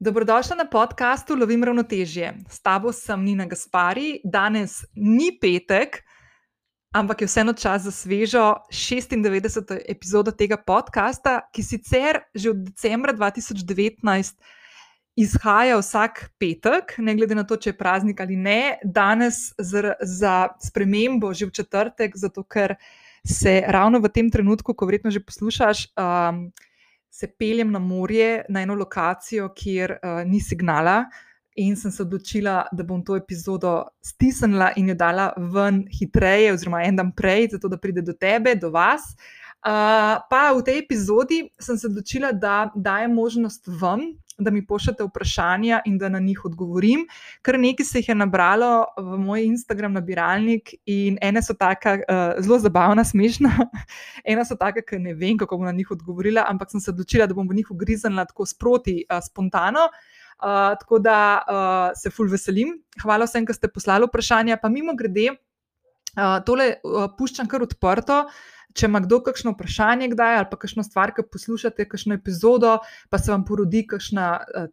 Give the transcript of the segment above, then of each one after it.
Dobrodošla na podkastu Lovim ravnotežje. S tabo sem Nina Gaspari. Danes ni petek, ampak je vseeno čas za svežo 96. epizodo tega podcasta, ki sicer že od decembra 2019 izhaja vsak petek, ne glede na to, če je praznik ali ne. Danes za, za spremembo že v četrtek, zato ker se ravno v tem trenutku, ko verjetno že poslušaš. Um, se peljem na morje, na eno lokacijo, kjer uh, ni signala, in sem se odločila, da bom to epizodo stisnila in jo dala ven hitreje, oziroma en dan prej, zato da pride do tebe, do vas. Uh, pa v tej epizodi sem se odločila, da dajem možnost vam, da mi pošljete vprašanja in da na njih odgovorim. Ker nekaj se jih je nabralo v moj Instagram nabiralnik, in ene so tako uh, zelo zabavna, smešna, ena so taka, ki ne vem, kako bom na njih odgovorila, ampak sem se odločila, da bom v njih ugriznila tako sproti, uh, spontano. Uh, tako da uh, se ful veselim. Hvala vsem, ki ste poslali vprašanja. Pa mimo grede, uh, tole uh, puščam kar odprto. Uh, če ima kdo kakšno vprašanje, kdaj ali pa kakšno stvar, ki poslušate, kakšno epizodo, pa se vam porodi kakšna eh,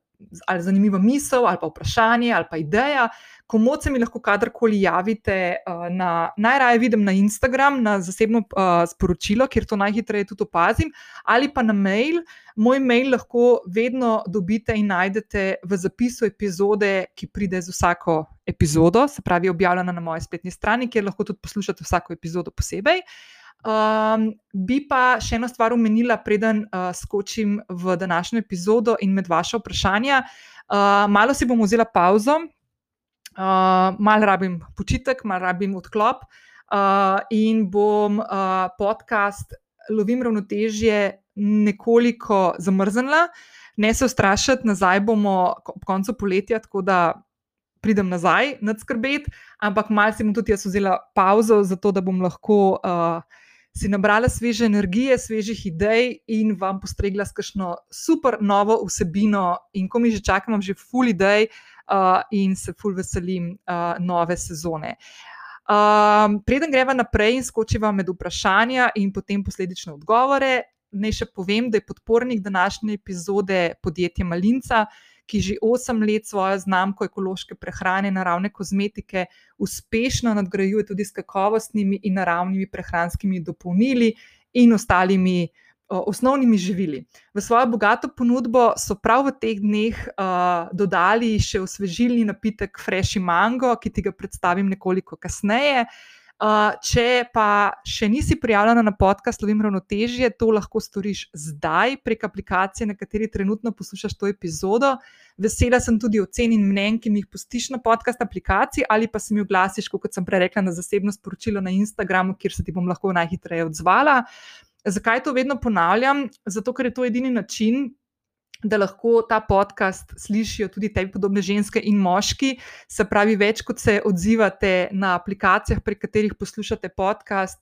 ali zanimiva misel, ali pa vprašanje, ali pa ideja. Komu se mi lahko kadarkoli javite, eh, na, najraje vidim na Instagram, na zasebno uh, sporočilo, kjer to najhitreje tudi opazim, ali pa na mail. Moj mail lahko vedno dobite in najdete v zapisu epizode, ki pride z vsako epizodo, se pravi, objavljena na moji spletni strani, kjer lahko tudi poslušate vsako epizodo posebej. Uh, Um, bi pa še eno stvar omenila, preden uh, skočim v današnjo epizodo in med vaše vprašanja. Uh, malo si bom vzela pauzo, uh, malo rabim počitek, malo rabim odklop uh, in bom uh, podcast Lovim ravnotežje nekoliko zamrznila. Ne se ustrašiti, nazaj bomo ob koncu poletja, tako da pridem nazaj, nad skrbeti, ampak malo si bom tudi jaz vzela pauzo, zato da bom lahko. Uh, si nabrala sveže energije, svežih idej in vam postregla s kakšno super novo vsebino. In ko mi že čakam, imam že full idej uh, in se full veselim uh, nove sezone. Um, preden greva naprej in skočiva med vprašanja in potem posledične odgovore, naj še povem, da je podpornik današnje epizode podjetje Malinca ki že 8 let svojo znamko ekološke prehrane, naravne kozmetike, uspešno nadgrajuje tudi s kakovostnimi in naravnimi prehranskimi dopolnili in ostalimi. Osnovnimi živili. V svojo bogato ponudbo so prav v teh dneh uh, dodali še osvežilni napitek Fresh Mango, ki ti ga predstavim nekoliko kasneje. Uh, če pa še nisi prijavljena na podcast Lovim ravnotežje, to lahko storiš zdaj prek aplikacije, na kateri trenutno poslušaš to epizodo. Vesela sem tudi ocen in mnen, ki mi jih pustiš na podcast aplikaciji, ali pa se mi oglasiš, kot sem prej rekla, na zasebno sporočilo na Instagramu, kjer se ti bom lahko najhitreje odzvala. Zakaj to vedno ponavljam? Zato, ker je to edini način, da lahko ta podcast slišijo tudi te podobne ženske in moški. Se pravi, več kot se odzivate na aplikacijah, prek katerih poslušate podcast,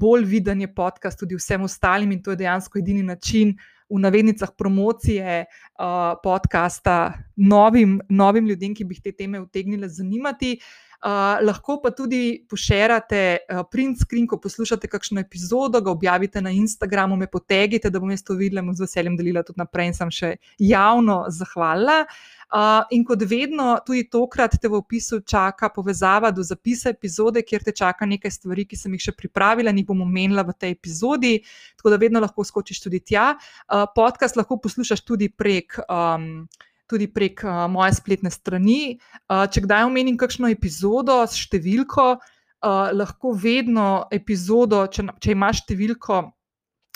bolj viden je podcast tudi vsem ostalim in to je dejansko edini način. V navednicah promocije uh, podcasta novim, novim ljudem, ki bi jih te teme utegnile zanimati. Uh, Uh, lahko pa tudi pošerate uh, print screen, ko poslušate kakšno epizodo, ga objavite na Instagramu, me potegite, da bom jaz to videla in z veseljem delila tudi naprej in sem še javno zahvalila. Uh, in kot vedno, tudi tokrat te v opisu čaka povezava do zapisa epizode, kjer te čaka nekaj stvari, ki sem jih še pripravila in jih bom omenila v tej epizodi, tako da vedno lahko skočiš tudi tja. Uh, podcast lahko poslušaš tudi prek. Um, tudi prek uh, moje spletne strani. Uh, če kdaj omenim kakšno epizodo s številko, uh, lahko vedno epizodo, če, če imaš številko,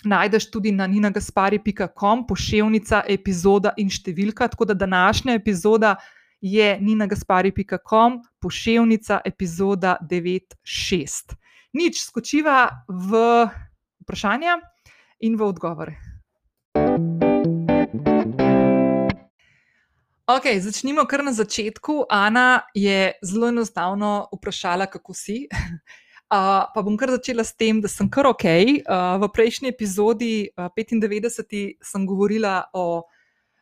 najdeš tudi na ninagaspari.com, pošiljka, epizoda in številka. Tako da današnja epizoda je ninagaspari.com, pošiljka, epizoda 96. Nič, skočiva v vprašanja in v odgovore. Ok, začnimo kar na začetku. Ana je zelo enostavno vprašala, kako si. Uh, pa bom kar začela s tem, da sem kar ok. Uh, v prejšnji epizodi, uh, 95, sem govorila o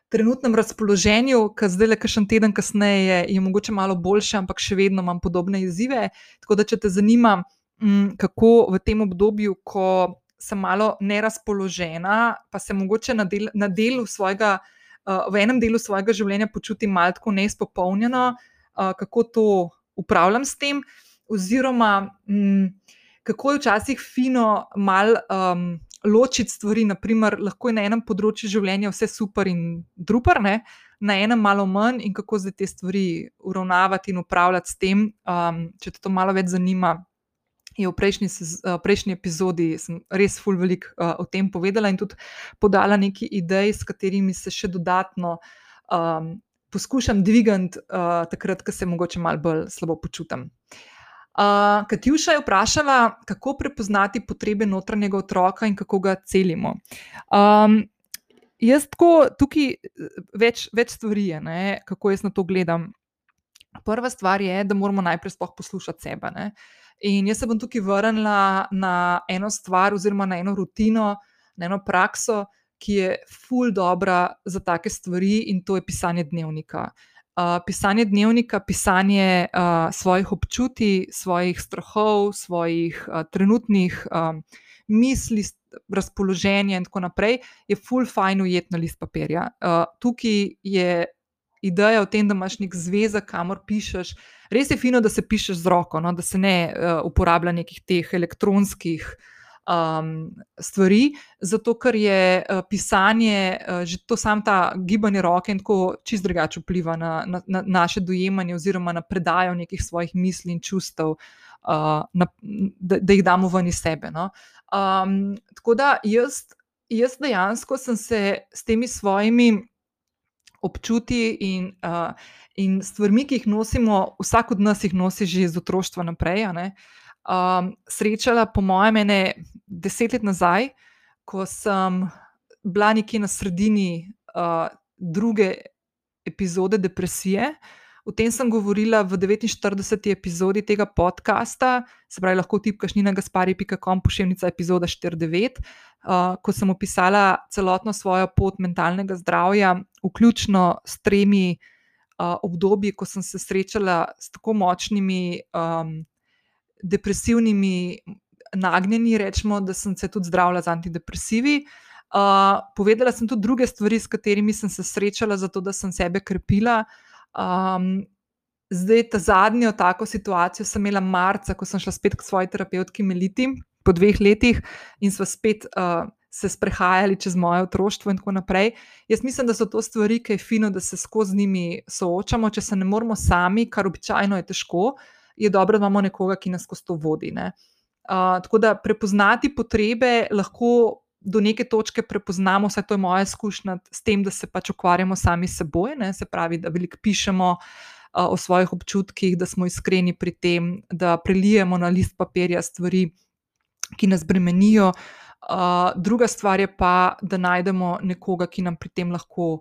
trenutnem razpoloženju, ki zdaj le kakšen teden kasneje je mogoče malo boljše, ampak še vedno imam podobne izzive. Tako da, če te zanima, m, kako v tem obdobju, ko sem malo nerazpoložena, pa se mogoče na, del, na delu svojega v enem delu svojega življenja počutim malo tako neizpopolnjeno, uh, kako to upravljam s tem, oziroma um, kako je včasih fino mal. Um, Ločiti stvari, naprimer, lahko je na enem področju življenja vse super in druper, ne? na enem malo manj, in kako zdaj te stvari uravnavati in upravljati s tem. Um, če te to malo več zanima, je v prejšnji, uh, prejšnji epizodi res ful veliko uh, o tem povedala in tudi podala nekaj idej, s katerimi se še dodatno um, poskušam dvigati, uh, takrat, ko se mogoče malo bolj slabo počutim. Uh, Katjuša je vprašala, kako prepoznati potrebe notranjega otroka in kako ga celimo. Um, jaz tako tukaj več, več stvari je, ne, kako jaz na to gledam. Prva stvar je, da moramo najprej poslušati sebe. Ne. In jaz se bom tukaj vrnila na eno stvar, oziroma na eno rutino, na eno prakso, ki je ful dobra za take stvari, in to je pisanje dnevnika. Uh, pisanje dnevnika, pisanje uh, svojih občutij, svojih strahov, svojih uh, trenutnih um, misli, razpoloženja in tako naprej, je ful fajn ujet na list papirja. Uh, tukaj je ideja o tem, da imaš nek zvezek, kamor pišeš. Res je fino, da se pišeš z roko, no, da se ne uh, uporablja nekih teh elektronskih um, stvari, zato ker je uh, pisanje, uh, že to samo ta gibanje roke in tako čist drugače vpliva na, na, na naše dojemanje oziroma na predajo nekih svojih misli in čustev, uh, na, da, da jih damo ven iz sebe. No. Um, tako da jaz, jaz dejansko sem se s temi svojimi občutji in, uh, in stvarmi, ki jih nosimo, vsak od nas jih nosi že iz otroštva naprej. Um, srečala, po mojem, ene deset let nazaj, ko sem bila nekje na sredini uh, druge epizode depresije. O tem sem govorila v 49. epizodi tega podcasta, se pravi, lahko tipkaš na gaspari.com, pošiljnica epizoda 49, uh, ko sem opisala celotno svojo pot mentalnega zdravja, vključno s tremi uh, obdobji, ko sem se srečala s tako močnimi um, depresivnimi nagnjenji, rečemo, da sem se tudi zdravila z antidepresivi. Uh, povedala sem tudi druge stvari, s katerimi sem se srečala, zato da sem sebe krepila. Um, zdaj, ta zadnjo tako situacijo sem imela marca, ko sem šla spet k svoji terapevtki Meliti, po dveh letih, in smo spet uh, se sprehajali čez moje otroštvo in tako naprej. Jaz mislim, da so to stvari, ki je fino, da se skozi njimi soočamo. Če se ne moramo sami, kar običajno je težko, je dobro, da imamo nekoga, ki nas skozi to vodi. Uh, tako da prepoznati potrebe lahko. Do neke točke prepoznamo, vse to je moja izkušnja s tem, da se pač ukvarjamo sami s seboj, ne? se pravi, da veliko pišemo uh, o svojih občutkih, da smo iskreni pri tem, da prelijemo na list papirja stvari, ki nas bremenijo, uh, druga stvar je pa, da najdemo nekoga, ki nam pri tem lahko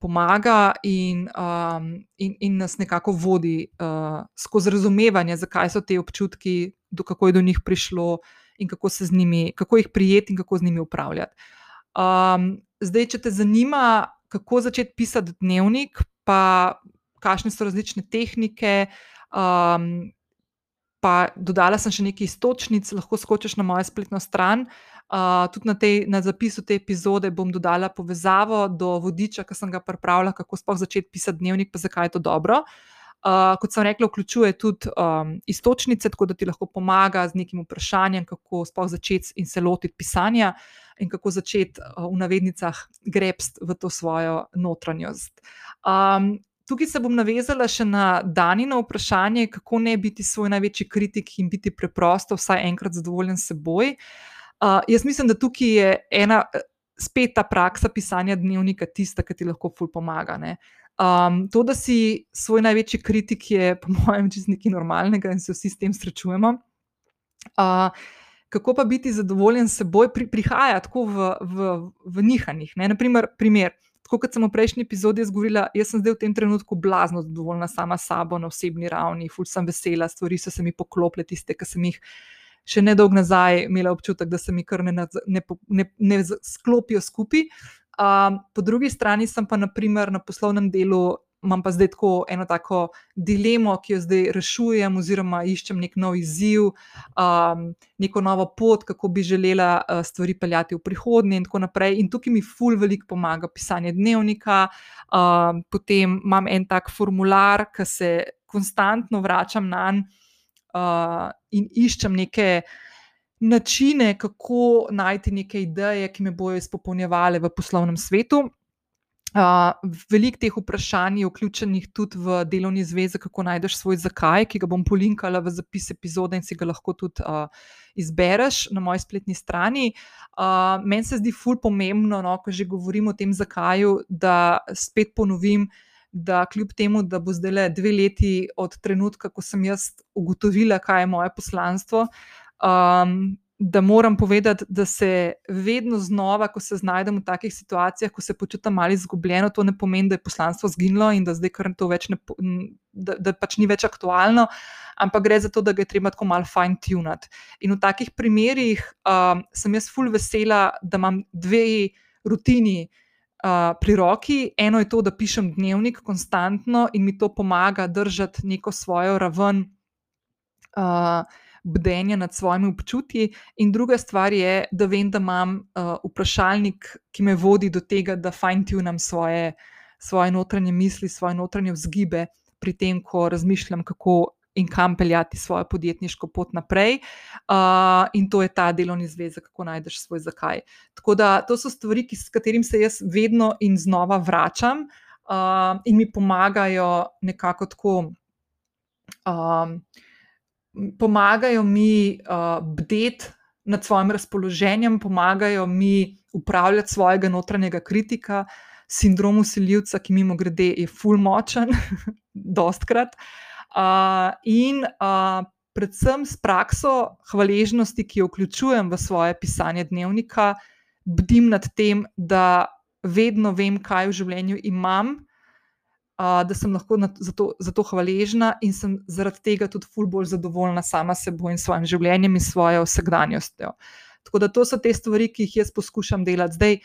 pomaga in, um, in, in nas nekako vodi uh, skozi razumevanje, zakaj so te občutki, do, kako je do njih prišlo in kako, njimi, kako jih prijeti in kako z njimi upravljati. Um, zdaj, če te zanima, kako začeti pisati dnevnik, pa kakšne so različne tehnike. Um, Pa dodala sem še nekaj istočnic, lahko skočiš na mojo spletno stran, uh, tudi na, tej, na zapisu te epizode bom dodala povezavo do vodiča, ki sem ga pripravila, kako sploh začeti pisati dnevnik, pa zakaj je to dobro. Uh, kot sem rekla, vključuje tudi um, istočnice, tako da ti lahko pomaga z nekim vprašanjem, kako sploh začeti in se lotiti pisanja, in kako začeti uh, v navednicah grebst v to svojo notranjost. Um, tukaj se bom navezala še na Danino vprašanje, kako ne biti svoj največji kritik in biti preprosto, vsaj enkrat zadovoljen s seboj. Uh, Uh, jaz mislim, da tukaj je ena, spet ta praksa pisanja dnevnika, tista, ki ti lahko ful pomaga. Um, to, da si svoj največji kritik, je po mojem čisto nekaj normalnega in se vsi s tem srečujemo. Uh, kako pa biti zadovoljen s seboj, pri, prihaja tako v, v, v nihanjih. Naprimer, primer. Tako kot sem v prejšnji epizodi govorila, jaz sem zdaj v tem trenutku blazno zadovoljna sama s sabo na osebni ravni, ful sem vesela, stvari so se mi poklopile, tiste, ki sem jih še nedolgo nazaj imela občutek, da se mi kar ne, ne, ne, ne sklopijo skupaj. Um, po drugi strani sem pa naprimer, na poslovnem delu imam pa zdaj tako eno tako dilemo, ki jo zdaj rešujem, oziroma iščem nek nov izziv, um, neko novo pot, kako bi želela uh, stvari peljati v prihodnje, in tako naprej. In tukaj mi ful veliko pomaga pisanje dnevnika, um, potem imam en tak formular, ki se konstantno vračam na njega uh, in iščem neke. Načine, kako najti neke ideje, ki me bodo izpopolnjevale v poslovnem svetu. Uh, Veliko teh vprašanj je vključenih tudi v delovni zvezi, kako najdeš svoj zakaj, ki ga bom polinkala v zapis epizode in si ga lahko tudi uh, izbereš na moji spletni strani. Uh, Meni se zdi ful pomembno, no, ko že govorim o tem zakaju, da spet ponovim, da kljub temu, da bo zdaj le dve leti od trenutka, ko sem jaz ugotovila, kaj je moje poslanstvo. Um, da moram povedati, da se vedno znova, ko se znajdem v takih situacijah, ko se počutim malo izgubljeno, to ne pomeni, da je poslanstvo zginilo in da zdaj kar to več ne, da, da pač ni več aktualno, ampak gre za to, da ga je treba tako malo fine-tunati. In v takih primerih um, sem jaz ful vesela, da imam dve rutini. Uh, pri roki, eno je to, da pišem dnevnik konstantno in mi to pomaga držati neko svojo raven uh, bdenja nad svojimi občutji, in druga stvar je, da vem, da imam uh, vprašalnik, ki me vodi do tega, da fine-tunam svoje, svoje notranje misli, svoje notranje vzgibe pri tem, ko razmišljam, kako in kam peljati svojo podjetniško pot naprej. Uh, in to je ta delovni zvezek, kako najdeš svoj zakaj. Tako da to so stvari, ki, s katerimi se jaz vedno in znova vračam. Uh, in mi pomagajo nekako tako, um, pomagajo mi uh, bdeti nad svojim razpoloženjem, pomagajo mi upravljati svojega notranjega kritika, sindrom usiljivca, ki mimo grede je fulmočen, dostkrat. Uh, in uh, predvsem s prakso hvaležnosti, ki jo vključujem v svoje pisanje dnevnika, bdim nad tem, da vedno vem, kaj v življenju imam da sem lahko za to, za to hvaležna in sem zaradi tega tudi ful bolj zadovoljna sama seboj in svojim življenjem in svojo vsakdanjostjo. Tako da to so te stvari, ki jih jaz poskušam delati. Zdaj,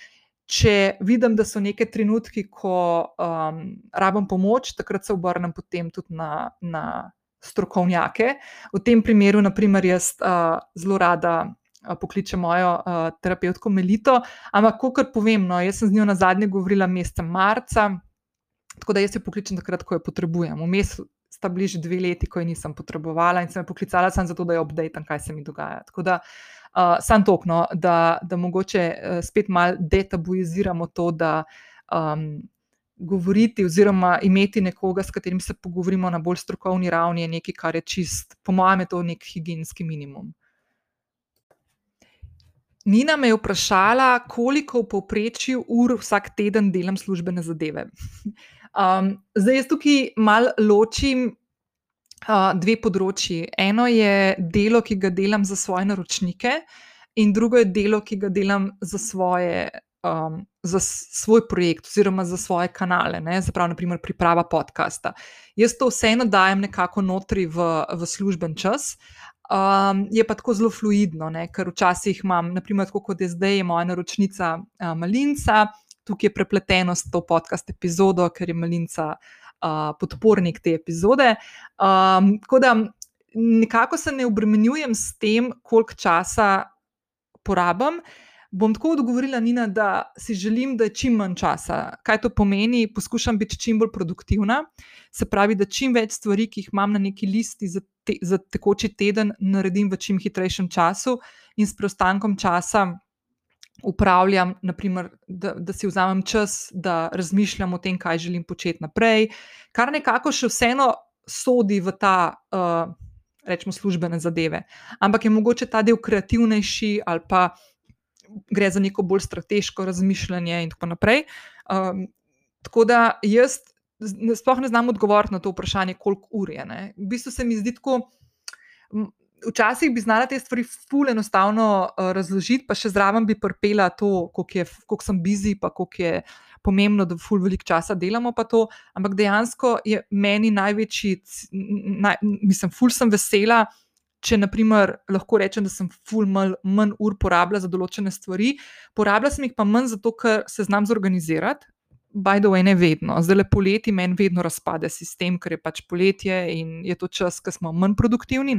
če vidim, da so neke trenutki, ko um, rabim pomoč, takrat se obrnem potem tudi na, na strokovnjake. V tem primeru, naprimer, jaz uh, zelo rada. Pokličem mojo uh, terapevtko Melito, ampak, kot povem, no, jaz sem z njo na zadnje govorila meseca marca, Tako da jaz jo pokličem takrat, ko jo potrebujem. Vmes sta bližje dve leti, ko jo nisem potrebovala in sem jo poklicala samo zato, da jo obdejtam, kaj se mi dogaja. Tako da uh, sam tokno, da, da mogoče uh, spet malo detabuiziramo to, da um, govoriti oziroma imeti nekoga, s katerim se pogovorimo na bolj strokovni ravni, je nekaj, kar je čist, po mojem, je to nek higijenski minimum. Nina me je vprašala, koliko v povprečju ur vsak teden delam službene zadeve. Um, zdaj, jaz tukaj malo ločim uh, dve področji. Eno je delo, ki ga delam za svoje naročnike, in drugo je delo, ki ga delam za, svoje, um, za svoj projekt oziroma za svoje kanale, zapravo, naprimer, priprava podcasta. Jaz to vseeno dajem nekako notri v, v služben čas. Um, je pa tako zelo fluidno, ne? ker včasih imam, naprimer, kot je zdaj, moja naročnica uh, Malinca, tukaj je prepleteno s to podcast epizodo, ker je Malinca uh, podpornik te epizode. Um, tako da nekako se ne obremenjujem s tem, koliko časa porabim. Bom tako odgovorila, Nina, da si želim, da je čim manj časa. Kaj to pomeni? Poskušam biti čim bolj produktivna, se pravi, da čim več stvari, ki jih imam na neki listi za, te, za tekoči teden, naredim v čim hitrejšem času in s preostankom časa upravljam, naprimer, da, da si vzamem čas, da razmišljam o tem, kaj želim početi naprej, kar nekako še vseeno sodi v ta, uh, rečemo, službene zadeve. Ampak je mogoče ta del kreativnejši ali pa gre za neko bolj strateško razmišljanje in tako naprej. Um, tako da jaz sploh ne znam odgovoriti na to vprašanje, koliko ur je. Ne. V bistvu se mi zdi tako včasih bi znala te stvari ful enostavno uh, razložiti, pa še zraven bi prpela to, koliko sem busy, pa koliko je pomembno, da ful veliko časa delamo. Ampak dejansko je meni največji, naj, mislim, ful sem vesela. Če, naprimer, lahko rečem, da sem ful manj, manj ur porabila za določene stvari, porabila sem jih pa manj zato, ker se znam zorganizirati. By the way, ne vedno. Zdaj le poleti meni vedno razpade sistem, ker je pač poletje in je to čas, ko smo manj produktivni.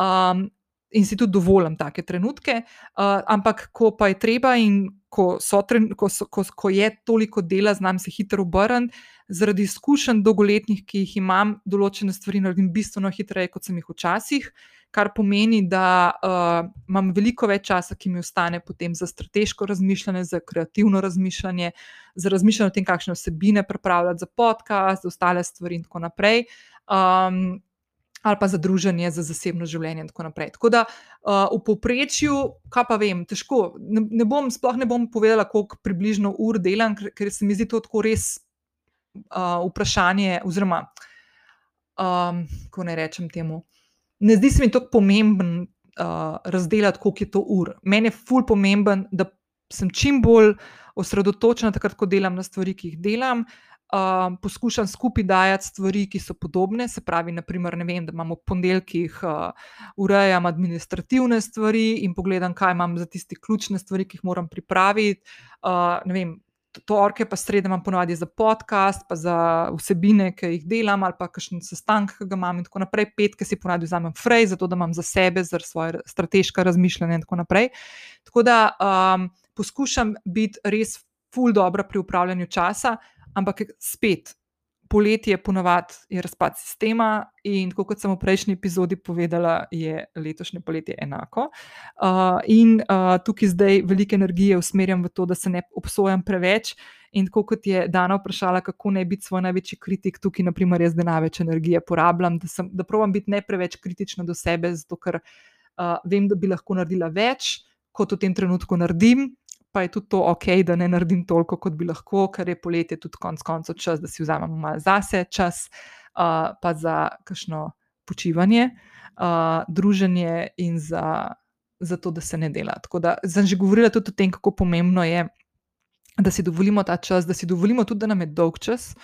Um, in si tudi dovolim take trenutke. Uh, ampak, ko pa je treba in ko, tren, ko, so, ko, ko je toliko dela, znam se hitro obrniti. Zaradi izkušenj dolgoletnih, ki jih imam, določene stvari naredim bistveno hitreje, kot sem jih včasih, kar pomeni, da uh, imam veliko več časa, ki mi ostane potem za strateško razmišljanje, za kreativno razmišljanje, za razmišljanje o tem, kakšne vsebine pripravljati za podcast, za ostale stvari in tako naprej. Um, ali pa za druženje, za zasebno življenje, in tako naprej. Tako da uh, v povprečju, kaj pa vem, težko. Ne, ne bom, sploh ne bom povedala, koliko približno ur delam, ker, ker se mi zdi to tako res uh, vprašanje. Oziroma, um, kako naj rečem temu. Ne zdi se mi tako pomemben uh, razdeliti, koliko je to ur. Meni je ful pomemben, da sem čim bolj osredotočena, takrat, ko delam na stvari, ki jih delam. Uh, poskušam skupaj dajati stvari, ki so podobne. Se pravi, naprimer, vem, da imamo v ponedeljkih uh, urejam administrativne stvari in pogledam, kaj imam za tiste ključne stvari, ki jih moram pripraviti. Uh, Torke pa sredo imam ponovadi za podcast, pa za vsebine, ki jih delam, ali pa kakšen sestanek, ki ga imam, in tako naprej. Petke si ponovadi vzamem frej, zato da imam za sebe, za svoje strateške razmišljanje, in tako naprej. Tako da um, poskušam biti res ful dobro pri upravljanju časa, ampak spet, poletje ponovadi je razpad sistema, in kot sem v prejšnji epizodi povedala, je letošnje poletje enako. Uh, in uh, tukaj zdaj veliko energije usmerjam v to, da se ne obsojam preveč. In kot je Dana vprašala, kako ne biti svoj največji kritik, tukaj, naprimer, jaz da največ energije porabljam, da, sem, da provam biti ne preveč kritična do sebe, zato ker uh, vem, da bi lahko naredila več, kot v tem trenutku naredim pa je tudi to ok, da ne naredim toliko, kot bi lahko, ker je poletje tudi konec koncev čas, da si vzamemo malo zase čas, uh, pa za kakšno počivanje, uh, druženje in za, za to, da se ne dela. Tako da sem že govorila tudi o tem, kako pomembno je, da si dovolimo ta čas, da si dovolimo tudi, da nam je dolg čas,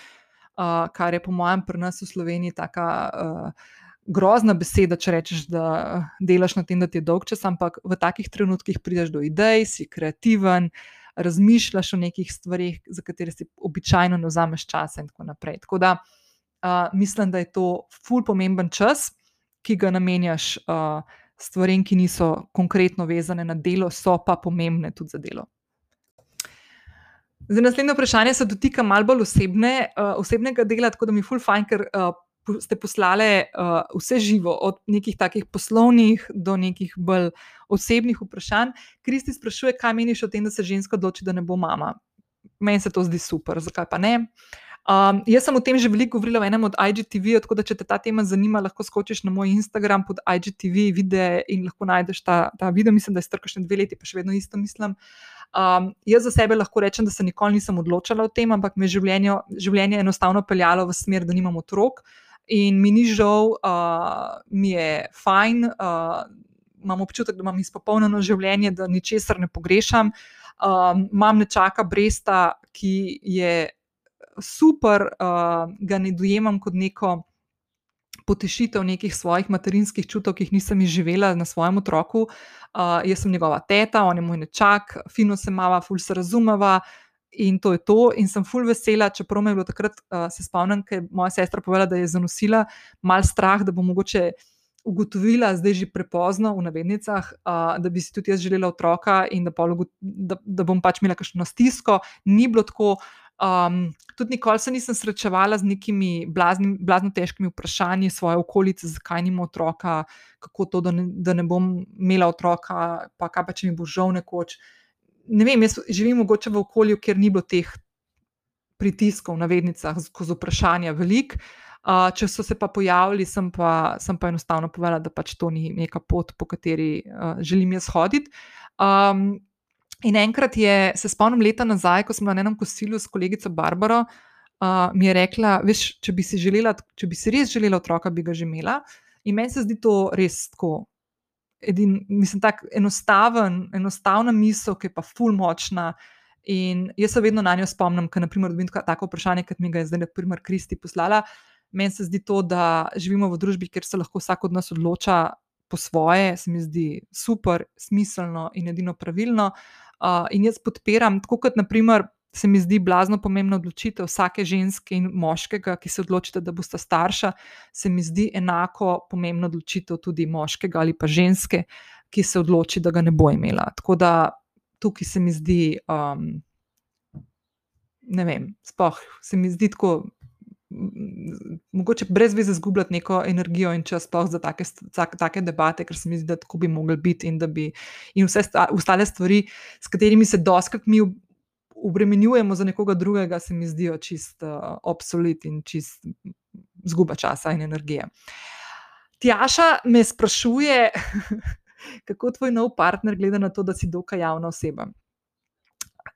uh, kar je po mojem pri nas v Sloveniji taka. Uh, grozna beseda, če rečeš, da delaš na tem, da ti je dolg čas, ampak v takih trenutkih prideš do idej, si kreativen, razmišljaš o nekih stvarih, za katere si običajno ne vzameš časa in tako naprej. Tako da uh, mislim, da je to ful pomemben čas, ki ga namenjaš uh, stvarem, ki niso konkretno vezane na delo, so pa pomembne tudi za delo. Zdaj, naslednje vprašanje se dotika malo bolj osebne, uh, osebnega dela, tako da mi je ful fajn, ker uh, ste poslali uh, vse živo, od nekih takih poslovnih do nekih bolj osebnih vprašanj. Kristi sprašuje, kaj meniš o tem, da se ženska odloči, da ne bo mama. Meni se to zdi super, zakaj pa ne. Um, jaz sem o tem že veliko govorila v enem od IGTV, tako da če te ta tema zanima, lahko skočiš na moj Instagram pod IGTV videe in lahko najdeš ta, ta video. Mislim, da je strkaš dve leti, pa še vedno isto mislim. Um, jaz za sebe lahko rečem, da se nikoli nisem odločala o tem, ampak me je življenje, življenje enostavno peljalo v smer, da nimam otrok. Uh, in mi ni žal, uh, mi je fajn, uh, imam občutek, da imam izpopolnjeno življenje, da ničesar ne pogrešam. Um, imam nečaka Bresta, ki je super, uh, ga ne dojemam kot neko. Potešitev nekih svojih materinskih čutov, ki jih nisem izživela na svojem otroku. Uh, jaz sem njegova teta, on je moj nečak, fino se mava, ful se razumeva, uh, in to je to. In sem full vesela, čeprav me je bilo takrat, uh, se spomnim, ker je moja sestra povedala, da je zanosila mal strah, da bo mogoče ugotovila, zdaj že prepozno v navednicah, uh, da bi si tudi jaz želela otroka in da, pol, da, da bom pač imela kakšno stisko. Ni bilo tako. Um, tudi nikoli se nisem srečevala z nekimi blaznim, blazno težkimi vprašanji svoje okolice, zakaj nima otroka, kako to, da ne, da ne bom imela otroka, pa kaj pa če mi bo žal nekoč. Uh, ne vem, jaz živim mogoče v okolju, kjer ni bilo teh pritiskov na vednicah, skozi vprašanja velik. Uh, če so se pa pojavili, sem pa, sem pa enostavno povedala, da pač to ni neka pot, po kateri uh, želim jaz hoditi. Um, in enkrat je, se spomnim leta nazaj, ko sem na enem kosilu s kolegico Barbaro, uh, mi je rekla, veš, če bi si želela, če bi si res želela otroka, bi ga že imela. In meni se zdi to res tako edin, mislim, tako enostaven, enostavna misel, ki je pa ful močna. In jaz se vedno na njo spomnim, ker naprimer dobim tako vprašanje, kot mi ga je zdaj, na primer, Kristi poslala. Meni se zdi to, da živimo v družbi, kjer se lahko vsak od nas odloča po svoje, se mi zdi super, smiselno in edino pravilno. Uh, in jaz podpiram, tako kot naprimer. Se mi zdi blazno pomembna odločitev vsake ženske in moškega, ki se odločite, da boste starša, se mi zdi enako pomembna odločitev tudi moškega ali pa ženske, ki se odloči, da ga ne bo imela. Tako da tukaj se mi zdi, um, ne vem, spoh, se mi zdi tako mogoče brez veze izgubljati neko energijo in čas za take, take debate, ker se mi zdi, da tako bi mogli biti in bi in vse ostale stvari, s katerimi se doskrat mi obremenjujemo za nekoga drugega, se mi zdijo čist uh, obsolet in čist zguba časa in energije. Tjaša me sprašuje, kako tvoj nov partner gleda na to, da si dokaj javna oseba.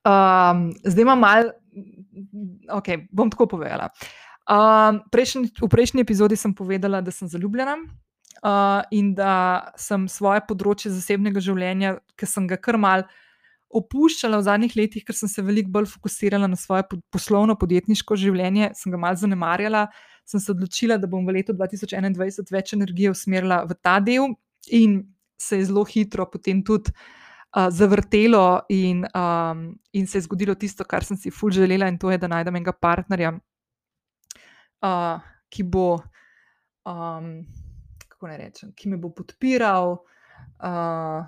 Um, zdaj imam malo, ok, bom tako povedala. Um, prejšnji, v prejšnji epizodi sem povedala, da sem zaljubljena uh, in da sem svoje področje zasebnega življenja, ki sem ga kar mal opuščala v zadnjih letih, ker sem se veliko bolj fokusirala na svoje poslovno, podjetniško življenje, sem ga mal zanemarjala. Sem se odločila, da bom v letu 2021 več energije usmerila v ta del, in se je zelo hitro potem tudi uh, zavrtelo, in, um, in se je zgodilo tisto, kar sem si fulž želela, in to je, da najdem enega partnerja, uh, ki bo, um, kako naj rečem, ki me bo podpiral. Uh,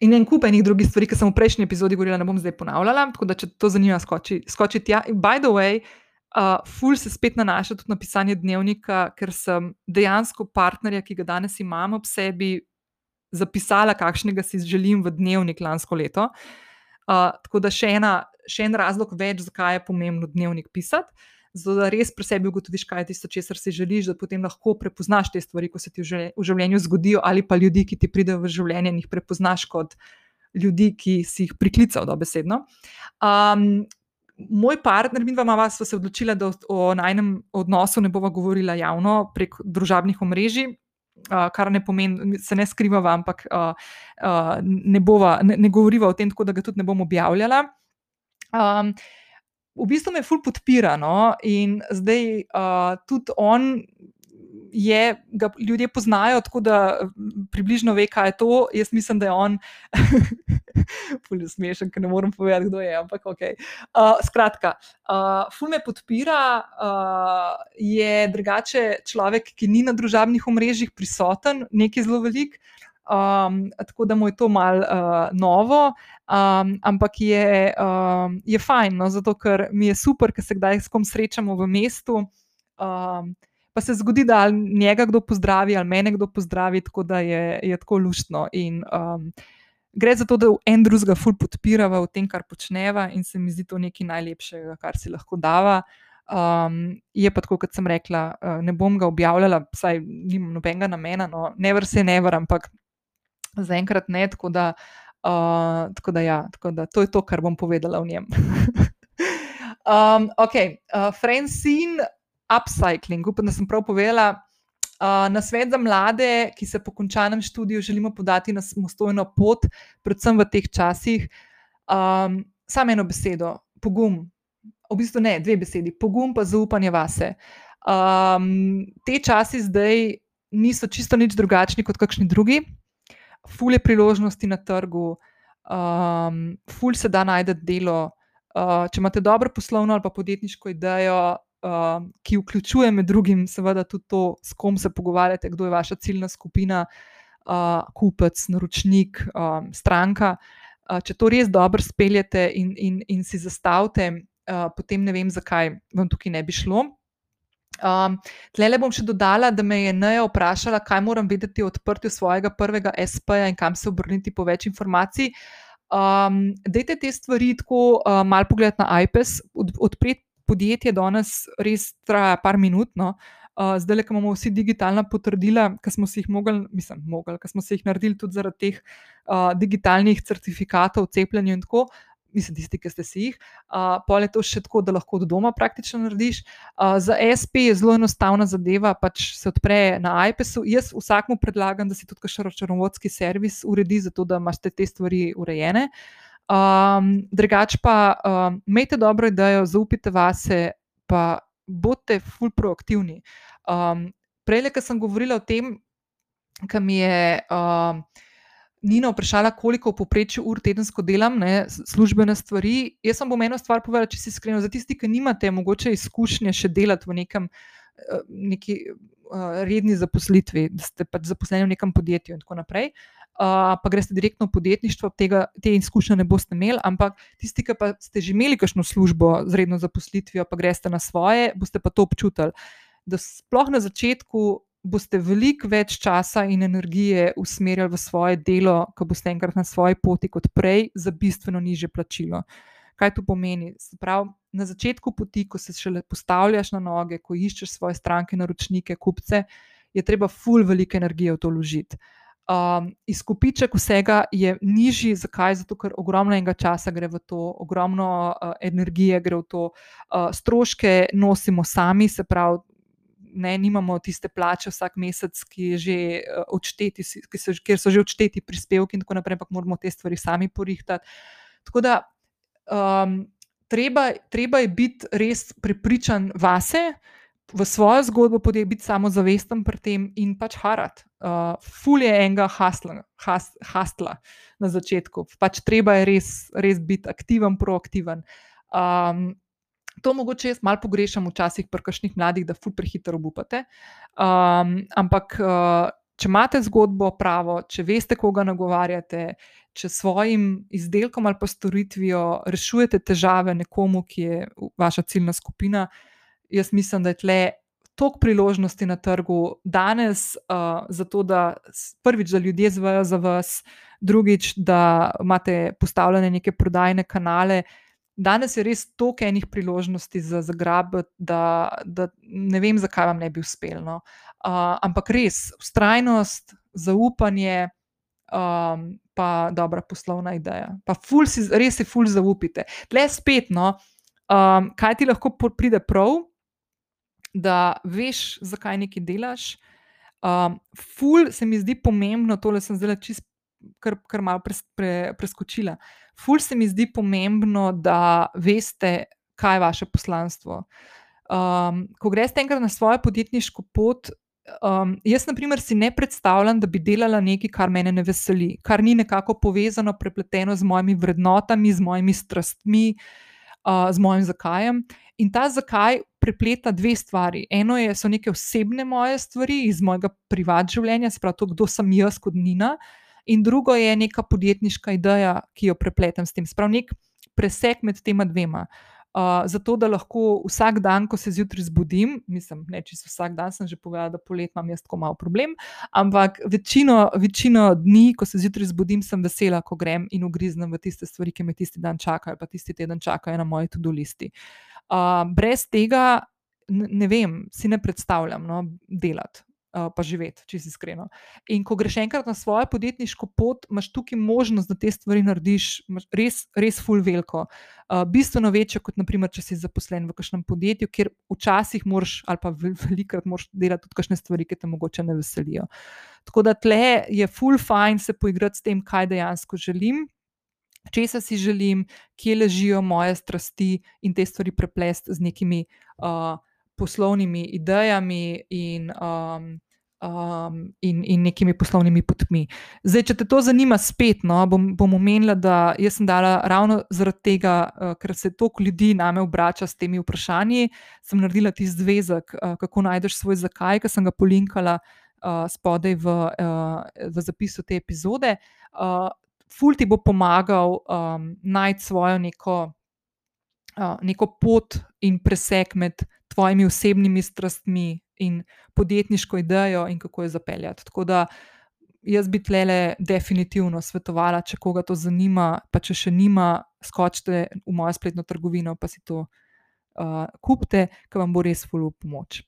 In en kup enih drugih stvari, ki sem v prejšnji epizodi govorila, ne bom zdaj ponavljala. Tako da, če to zanima, skoči, skoči tja. In by the way, uh, ful se spet nanaša tudi na pisanje dnevnika, ker sem dejansko partnerja, ki ga danes imam ob sebi, zapisala, kakšnega si želim v dnevnik lansko leto. Uh, tako da še, ena, še en razlog več, zakaj je pomembno dnevnik pisati da res pri sebi ugotoviš, kaj je tisto, česar si želiš, da potem lahko prepoznaš te stvari, ko se ti v življenju zgodijo, ali pa ljudi, ki ti pridejo v življenje in jih prepoznaš kot ljudi, ki si jih priklical dobesedno. Um, Moj partner, mi dva sva se odločila, da o najnem odnosu ne bova govorila javno prek družabnih omrežij, uh, kar ne pomeni, se ne skrivava, ampak uh, uh, ne, bova, ne, ne govoriva o tem, tako da ga tudi ne bom objavljala. Um, v bistvu me ful podpira. No? In zdaj uh, tudi on. Je, ga ljudje poznajo, tako da približno ve, kaj je to. Jaz mislim, da je on, fulj smešen, ker ne morem povedati, kdo je. Ampak, ok. Uh, skratka, uh, fulj me podpira, uh, je drugače človek, ki ni na družabnih omrežjih prisoten, nekaj zelo velik. Um, tako da mu je to malo uh, novo, um, ampak je, um, je fajn, no, zato ker mi je super, ker se kdaj s kom srečamo v mestu. Um, pa se zgodi, da njega kdo pozdravi ali mene kdo pozdravi, tako da je, je tako luštno. In, um, gre za to, da en drugega ful podpirava v tem, kar počneva, in se mi zdi to nekaj najlepšega, kar si lahko dava. Um, je pa tako, kot sem rekla, uh, ne bom ga objavljala, saj nimam nobenega namena, no, never se never, ampak zaenkrat ne, tako da, uh, tako da, ja, tako da to je to, kar bom povedala o njem. um, ok, uh, Francine Upcycling, upam, da sem prav povedala. Uh, na svet za mlade, ki se po končanem študiju želimo podati na samostojno pot, predvsem v teh časih, um, samo eno besedo, pogum. V bistvu ne, dve besedi, pogum pa zaupanje vase. Um, te časi zdaj niso čisto nič drugačni kot kakšni drugi fulje priložnosti na trgu, um, fulj se da najti delo. Uh, če imate dobro poslovno ali pa podjetniško idejo, uh, ki vključuje med drugim, seveda tudi to, s kom se pogovarjate, kdo je vaša ciljna skupina, uh, kupec, naročnik, um, stranka. Uh, če to res dobro speljete in, in, in si zastavite, uh, potem ne vem, zakaj vam tukaj ne bi šlo. Um, Tle bom še dodala, da me je Neja vprašala, kaj moram vedeti o odprtju svojega prvega SP-ja in kam se obrniti po več informacij. Um, dejte te stvari tako uh, malo pogled na iPad, od, odpreti podjetje danes res traja par minut. No. Uh, zdaj, ko imamo vsi digitalna potrdila, ki smo si jih mogli, mislim, mogli, ki smo si jih naredili tudi zaradi teh uh, digitalnih certifikatov, cepljenja in tako mislim, tisti, ki ste si jih. Uh, Pol je to še tako, da lahko od doma praktično narediš. Uh, za SP je zelo enostavna zadeva, pač se odpre na iPadu. Jaz vsakmu predlagam, da si tudi še računovodski servis uredi, zato da imaš te stvari urejene. Um, drugač pa, um, imejte dobro idejo, zaupite vase, pa bodite ful proaktivni. Um, Prej, ko sem govorila o tem, kam je. Um, Nina vprašala, koliko v povprečju ur tedensko delam, ne, službene stvari. Jaz sem bom eno stvar povedala, če si iskrena. Za tiste, ki nimate mogoče izkušnje še delati v nekem eh, neki, uh, redni zaposlitvi, da ste pač zaposleni v nekem podjetju in tako naprej. Uh, pa greste direktno v podjetništvo, tega, te izkušnje ne boste imeli, ampak tisti, ki pa ste že imeli kakšno službo z redno zaposlitvijo, pa greste na svoje, boste pa to občutili. Da sploh na začetku boste veliko več časa in energije usmerjali v svoje delo, ko boste enkrat na svoji poti, kot prej, za bistveno niže plačilo. Kaj to pomeni? Prav, na začetku poti, ko se šele postavljaš na noge, ko iščeš svoje stranke, naročnike, kupce, je treba ful veliko energije v to vložiti. Um, izkupiček vsega je nižji, zakaj? Zato, ker ogromno enega časa gre v to, ogromno uh, energije gre v to, uh, stroške nosimo sami, se pravi, ne, nimamo tiste plače vsak mesec, ki, že, uh, odšteti, ki so, kjer so že odšteti prispevki, in tako naprej, ampak moramo te stvari sami porihtati. Tako da, um, treba, treba je biti res prepričan vase, v svojo zgodbo, podje, biti samozavesten pri tem in pač harat. Uh, ful je enega hastla, hast, hastla na začetku, pač treba je res, res biti aktiven, proaktiven. Um, To mogoče jaz malo pogrešam včasih pri kakšnih mladih, da ful prehitro obupate. Um, ampak, uh, če imate zgodbo pravo, če veste, koga nagovarjate, če s svojim izdelkom ali pa storitvijo rešujete težave nekomu, ki je vaša ciljna skupina, jaz mislim, da je tle. Tok priložnosti na trgu danes, uh, zato da prvič, da ljudje zvejo za vas, drugič, da imate postavljene neke prodajne kanale, uh, danes je res toliko enih priložnosti za zagrabiti, da, da ne vem, zakaj vam ne bi uspelo. No. Uh, ampak res, ustrajnost, zaupanje, um, pa dobra poslovna ideja. Pa si, res si ful zaupite. Le spet, no, um, kaj ti lahko pride prav, da veš, zakaj nekaj delaš. Um, ful se mi zdi pomembno, tole sem zdaj čist kar, kar malo pres, pre, preskočila. Ful se mi zdi pomembno, da veste, kaj je vaše poslanstvo. Um, ko greš enkrat na svojo podjetniško pot, um, jaz, na primer, si ne predstavljam, da bi delala nekaj, kar me ne veseli, kar ni nekako povezano, prepleteno z mojimi vrednotami, z mojimi strastmi, uh, z mojim zakajem. In ta zakaj prepleta dve stvari. Eno je, so neke osebne moje stvari iz mojega privatnega življenja, spravo to, kdo sem jaz kot Nina in drugo je neka podjetniška ideja, ki jo prepletem s tem. Sprav nek presek med tema dvema. Uh, zato, da lahko vsak dan, ko se zjutraj zbudim, mislim, ne čisto vsak dan, sem že povedala, da polet imam jaz tako malo problem, ampak večino, večino dni, ko se zjutraj zbudim, sem vesela, ko grem in ugriznem v tiste stvari, ki me tisti dan čakajo, pa tisti teden čakajo na moji tudi listi. Uh, brez tega, ne vem, si ne predstavljam no, delati. Uh, pa živeti, če si iskreno. In ko greš enkrat na svojo podjetniško pot, imaš tukaj možnost, da te stvari narediš res, res full veliko. Uh, bistveno večjo, kot naprimer, če si zaposlen v kakšnem podjetju, kjer včasih moraš, ali pa velikrat moraš delati tudi kakšne stvari, ki te mogoče ne veselijo. Tako da tle je full fine se poigrati s tem, kaj dejansko želim. Česa si želim, kje ležijo moje strasti, in te stvari preplesti z nekimi uh, poslovnimi idejami in, um, um, in, in nekimi poslovnimi potmi. Zdaj, če te to zanima, spet no, bom, bom omenila, da sem dala ravno zaradi tega, uh, ker se toliko ljudi name obrača s temi vprašanji, sem naredila ti zvezek, uh, kako najdeš svoj zakaj, ki sem ga polinkala uh, spodaj v, uh, v zapisu te epizode. Uh, Ful ti bo pomagal um, najti svojo neko, neko pot in presek med tvojimi osebnimi strastmi in podjetniško idejo, in kako jo zapeljati. Tako da jaz bi tlele definitivno svetovala, če koga to zanima, pa če še nima, skočite v mojo spletno trgovino, pa si to uh, kupite, ker vam bo res fulul pomoč.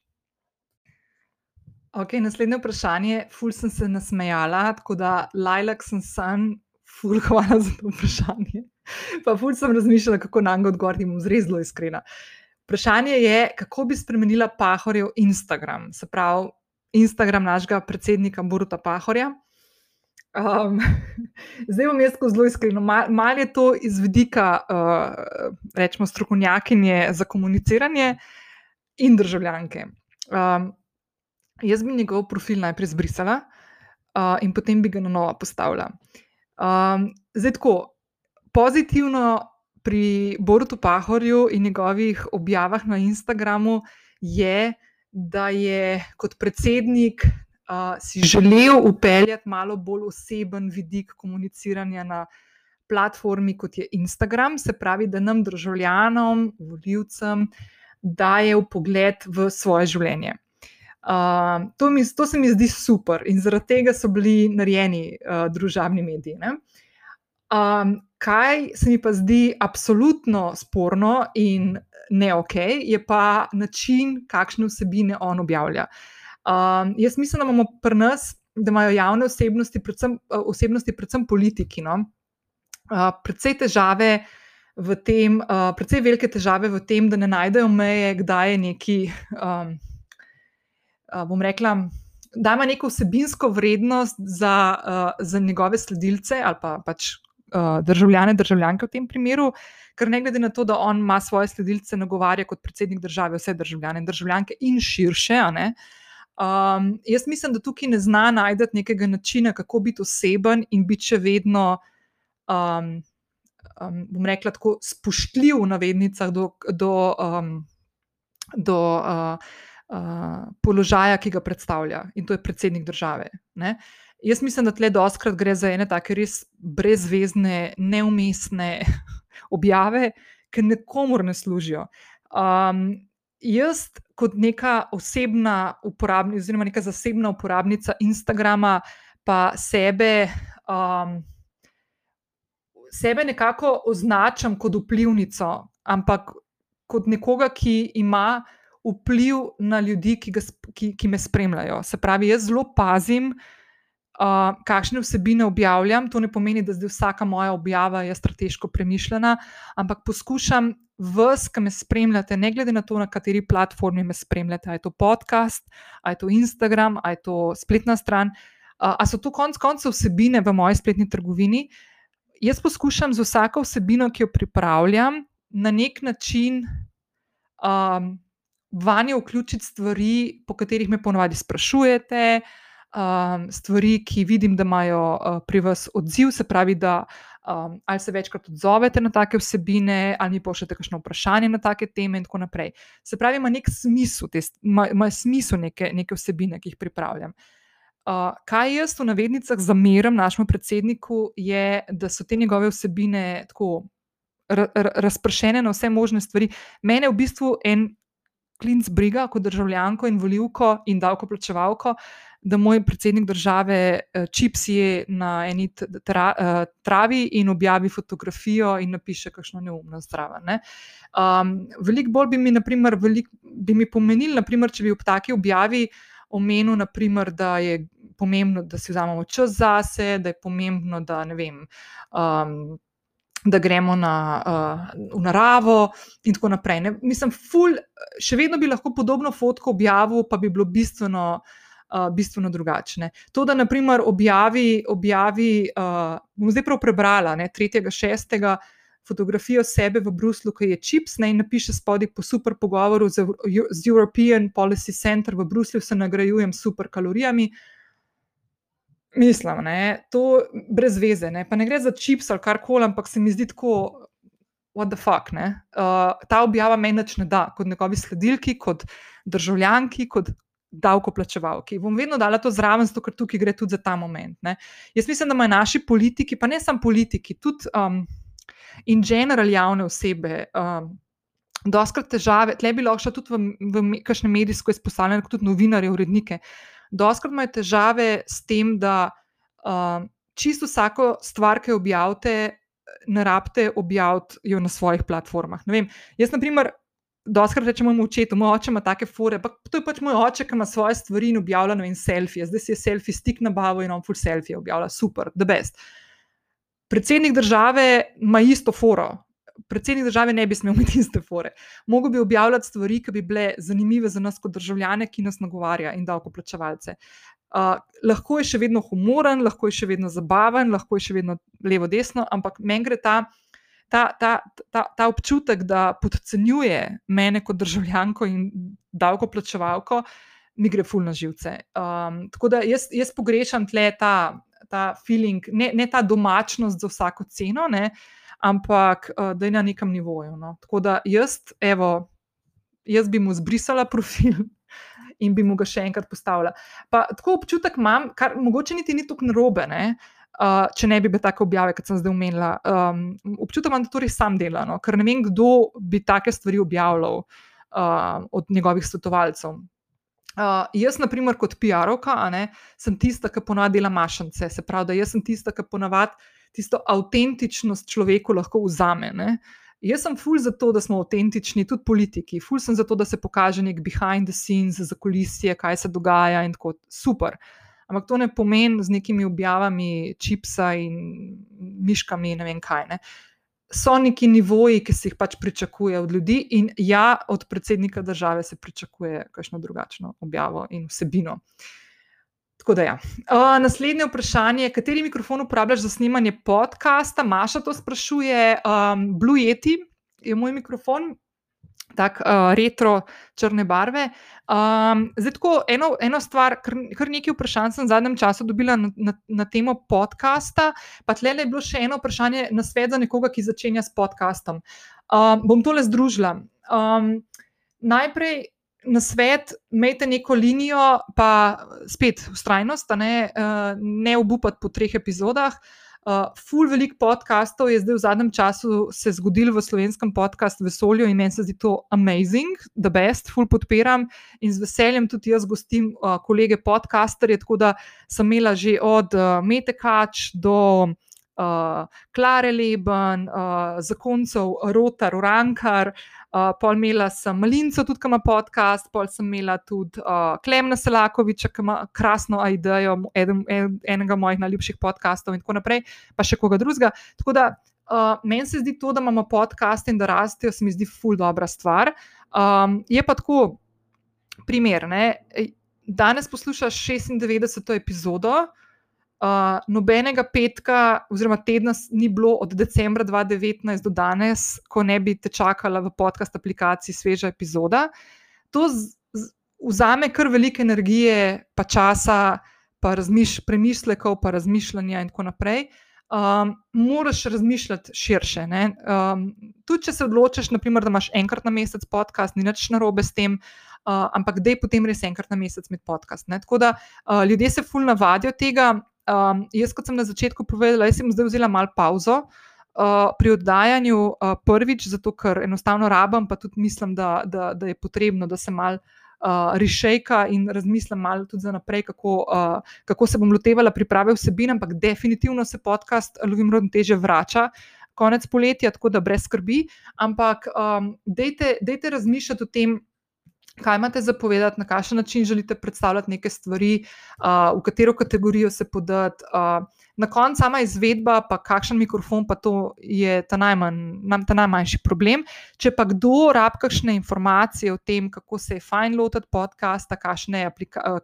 Ok, naslednje vprašanje. Ful sem se nasmejala, tako da Lajlak sem san, ful hvala za to vprašanje. Pa ful sem razmišljala, kako nam ga odgovoriti, bom zelo iskrena. Vprašanje je, kako bi spremenila Pahorjev Instagram, se pravi Instagram našega predsednika Boruta Pahorja. Um, zdaj bom jaz zelo iskren. Malo mal je to iz vidika, uh, rečemo, strokovnjakinje za komuniciranje in državljanke. Um, jaz bi njegov profil najprej zbrisala. uh, in potem bi ga na novo postavila. Um, zdaj, tako pozitivno pri Borutu Pahorju in njegovih objavah na Instagramu je, da je kot predsednik uh, si želel upeljati malo bolj oseben vidik komuniciranja na platformi, kot je Instagram, se pravi, da nam, državljanom, voljivcem, daje v pogled v svoje življenje. Uh, to, mi, to se mi zdi super in zaradi tega so bili narejeni uh, družabni mediji. Um, kaj se mi pa zdi absolutno sporno in ne ok, je pa način, kakšne vsebine on objavlja. Um, jaz mislim, da imamo pri nas, da imajo javne osebnosti, predvsem, osebnosti, predvsem politiki, no? uh, predvsej težave. V tem, uh, predvsej velike težave v tem, da ne najdejo meje, kdaj je neki, um, uh, bom rekla, da ima neko vsebinsko vrednost za, uh, za njegove sledilce ali pa pač uh, državljane, državljanke v tem primeru, ker ne glede na to, da on ima svoje sledilce, nagovarja kot predsednik države vse državljane in državljanke in širše. Um, jaz mislim, da tukaj ne zna najti nekega načina, kako biti oseben in biti še vedno, um, um, bom rekla, tako spoštljiv v navednicah do, do, um, do uh, uh, položaja, ki ga predstavlja in to je predsednik države. Ne? Jaz mislim, da tle doskrat gre za ene take res brezvezne, neumestne objave, ki nekomor ne služijo. Um, jaz, kot neka osebna uporabnica, oziroma neka zasebna uporabnica Instagrama, pa sebe, um, sebe nekako označam kot vplivnico, ampak kot nekoga, ki ima vpliv na ljudi, ki, ga, ki, ki me spremljajo. Se pravi, jaz zelo pazim uh, kakšne vsebine objavljam. To ne pomeni, da zdaj vsaka moja objava je strateško premišljena, ampak poskušam vse, ki me spremljate, ne glede na to, na kateri platformi me spremljate, ali je to podcast, ali je to Instagram, ali je to spletna stran, uh, ali so to konec koncev vsebine v moji spletni trgovini. Jaz poskušam z vsako vsebino, ki jo pripravljam, na nek način um, vanje vključiti stvari, po katerih me ponovadi sprašujete, uh, um, stvari, ki vidim, da imajo uh, pri vas odziv, se pravi, da um, ali se večkrat odzovete na take vsebine, ali mi pošljete kakšno vprašanje na take teme, in tako naprej. Se pravi, ima nek smisel, te, ima, ima smisel neke, neke vsebine, ki jih pripravljam. Uh, kaj jaz v navednicah zameram našemu predsedniku, je, da so te njegove vsebine tako razpršene na vse možne stvari. Mene v bistvu en klinc briga kot državljanko in voljivko in davkoplačevalko, da moj predsednik države uh, čipsije na eni tra, uh, travi in objavi fotografijo in napiše kakšno neumno zdravo. Ne? Um, veliko bolj bi mi, naprimer, velik, bi mi pomenil, naprimer, če bi ob taki objavi omenil, naprimer, da je pomembno, da si vzamemo čas zase, da je pomembno, da ne vem. Um, Da gremo na, uh, v naravo, in tako naprej. Ne? Mislim, ful, še vedno bi lahko podobno fotko objavil, pa bi bilo bistveno uh, uh, bistveno drugačne. To, da naprimer objavi, objavi uh, bom zdaj prav prebrala, ne, 3.6. fotografijo sebe v Bruslu, ki je čips, ne, in napiše spodaj po super pogovoru z, z European Policy Center v Bruslju, se nagrajujem super kalorijami. Mislim, je to brez veze, ne? pa ne gre za čips ali kar koli, ampak se mi zdi tako, what the fuck. Uh, ta objava meni ne da, kot njegovi sledilki, kot državljanki, kot davkoplačevalki. Bom vedno dala to zraven, zato ker tukaj gre tudi za ta moment. Ne. Jaz mislim, da imajo naši politiki, pa ne samo politiki, tudi um, in general javne osebe. Um, Doskrat težave, tle bi lahko tudi v, v kakšne medijsko izpostavljene, kot tudi novinarje, urednike. Doskrat imajo težave s tem, da uh, čisto vsako stvar, ki jo objavite, ne rabite objaviti na svojih platformah. Vem, jaz, na primer, Doskrat rečemo mojemu očetu, moj oče ima take fore, pa to je pač moj oče, ki ima svoje stvari in objavlja in selfije. Zdaj si je selfie stik na bavo in on full selfie objavlja, super, the best. Predsednik države ima isto foro. Predsednik države ne bi smel imeti iste fore. Mogoče bi objavljati stvari, ki bi bile zanimive za nas kot državljane, ki nas nagovarja in davkoplačevalce. Uh, lahko je še vedno humoren, lahko je še vedno zabaven, lahko je še vedno levo-desno, ampak meni gre ta ta, ta, ta, ta občutek, da podcenjuje mene kot državljanko in davkoplačevalko, mi gre ful na živce. Um, tako da jaz, jaz pogrešam tle ta, ta feeling, ne, ne ta domačnost za vsako ceno, ne, ampak uh, da je na nekem nivoju. No. Tako da jaz, evo, jaz bi mu zbrisala profil. In bi mu ga še enkrat postavila. Pa, tako občutek imam, kar mogoče niti ni tako narobe, uh, če ne bi bile take objave, kot sem zdaj omenila. Um, občutek imam, da to res sam dela, no? ker ne vem, kdo bi take stvari objavljal uh, od njegovih svetovalcev. Uh, jaz, na primer, kot PR-ovka, sem tista, ki ponavadi dela mašance. Se pravi, da jaz sem tista, ki ponavadi tisto avtentičnost človeku lahko vzame. Ne? Jaz sem ful za to, da smo avtentični, tudi politiki. Ful sem za to, da se pokaže nek behind the scenes, za kulisije, kaj se dogaja in tako super. Ampak to ne pomeni z nekimi objavami čipsa in miškami, ne vem kaj. Ne? so neki nivoji, ki se jih pač pričakuje od ljudi, in ja, od predsednika države se pričakuje kakšno drugačno objavo in vsebino. Tako da, ja. uh, naslednje vprašanje, kateri mikrofon uporabljaš za snemanje podcasta? Maša to sprašuje. Um, Blue Yeti je moj mikrofon, tako uh, retro črne barve. Um, zdaj, tako eno, eno stvar, kar, kar nekaj vprašanj sem v zadnjem času dobila na, na, na temo podcasta, pa tle je bilo še eno vprašanje na svet za nekoga, ki začenja s podcastom. Um, bom tole združila. Um, najprej. Na svet, imejte neko linijo, pa spet ustrajnost, ne, uh, ne obupati po treh epizodah. Uh, Uh, ful velik podkastov je zdaj v zadnjem času se zgodil v slovenskem podkastu Vesolju in meni se zdi to amazing, the best, ful podpiram in z veseljem tudi jaz gostim uh, kolege podcasterje, tako da sem imela že od uh, Mete Kač do uh, Klare Leben, uh, zakoncev Rotar, Urankar. Uh, pol imela sem Malinco, tudi ima podcast, pol sem imela tudi uh, Klemna Selakoviča, ki ima krasno idejo, eden, en, enega mojih najljubših podkastov, in tako naprej, pa še koga drugega. Tako da uh, meni se zdi to, da imamo podcast in da rastejo, se mi zdi ful dobra stvar. Um, je pa tako, primer, ne? danes poslušaš 96. epizodo. Uh, nobenega petka, oziroma tedna, ni bilo od decembra 2019 do danes, ko ne bi te čakala v podcast aplikaciji sveža epizoda. To z, z, vzame kar veliko energije, pa časa, pa razmiš, premislekov, pa razmišljanja in tako naprej. Um, moraš razmišljati širše. Um, tudi, če se odločiš, naprimer, da imaš enkrat na mesec podcast, ni nič narobe s tem. Uh, ampak, da je potem res enkrat na mesec med podcast. Ne? Tako da uh, ljudje se fulno navadijo tega, Um, jaz, kot sem na začetku povedala, sem zdaj vzela malo pauzo uh, pri oddajanju, uh, prvič, zato ker enostavno rabim, pa tudi mislim, da, da, da je potrebno, da se mal. Uh, Rišejka in razmislim malo tudi za naprej, kako, uh, kako se bom lotevala priprave vsebin, ampak definitivno se podcast Ljubim rodno teže vrača konec poletja, tako da brez skrbi. Ampak um, dejte, dejte razmišljati o tem, kaj imate za povedati, na kakšen način želite predstavljati neke stvari, uh, v katero kategorijo se podati. Uh, na koncu sama izvedba, pa kakšen mikrofon, pa to je ta, najmanj, ta najmanjši problem. Če pa kdo rabi kakšne informacije o tem, kako se je fajn lotiti podcasta, kakšne,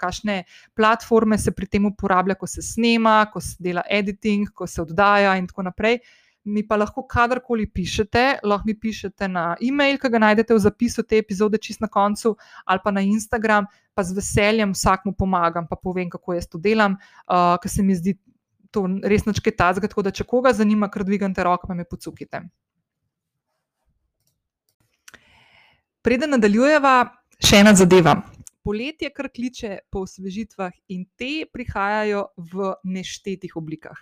kakšne platforme se pri tem uporablja, ko se snema, ko se dela editing, ko se oddaja in tako naprej mi pa lahko kadarkoli pišete, lahko mi pišete na e-mail, ki ga najdete v zapisu te epizode, čist na koncu, ali pa na Instagram, pa z veseljem vsakmu pomagam, pa povem, kako jaz to delam, uh, ker se mi zdi to res nekaj tazga. Tako da, če koga zanima, kar dvigate roko, pa me pocukite. Preden nadaljujeva, še ena zadeva. Poletje kar kliče po osvežitvah in te prihajajo v neštetih oblikah.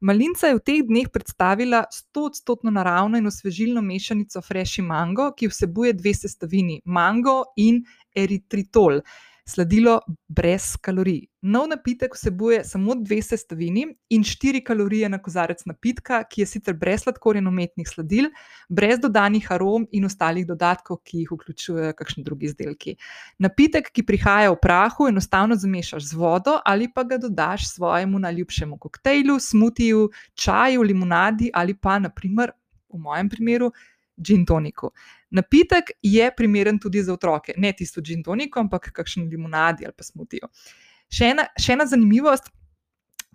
Malinca je v teh dneh predstavila 100-odstotno naravno in osvežilno mešanico Fresh Mango, ki vsebuje dve sestavini: mango in eritritol sladilo brez kalorij. Nov napitek vsebuje samo dve sestavini in štiri kalorije na kozarec napitka, ki je sicer brez sladkorja in umetnih sladil, brez dodanih arom in ostalih dodatkov, ki jih vključujejo kakšni drugi izdelki. Napitek, ki prihaja v prahu, enostavno zamešaš z vodo ali pa ga dodaš svojemu najljubšemu koktejlu, smutiju, čaju, limonadi ali pa, naprimer, v mojem primeru, gin toniku. Napitek je primeren tudi za otroke, ne tisto gin toniku, ampak kakšen limonadi ali pa smutijo. Še ena, še ena zanimivost.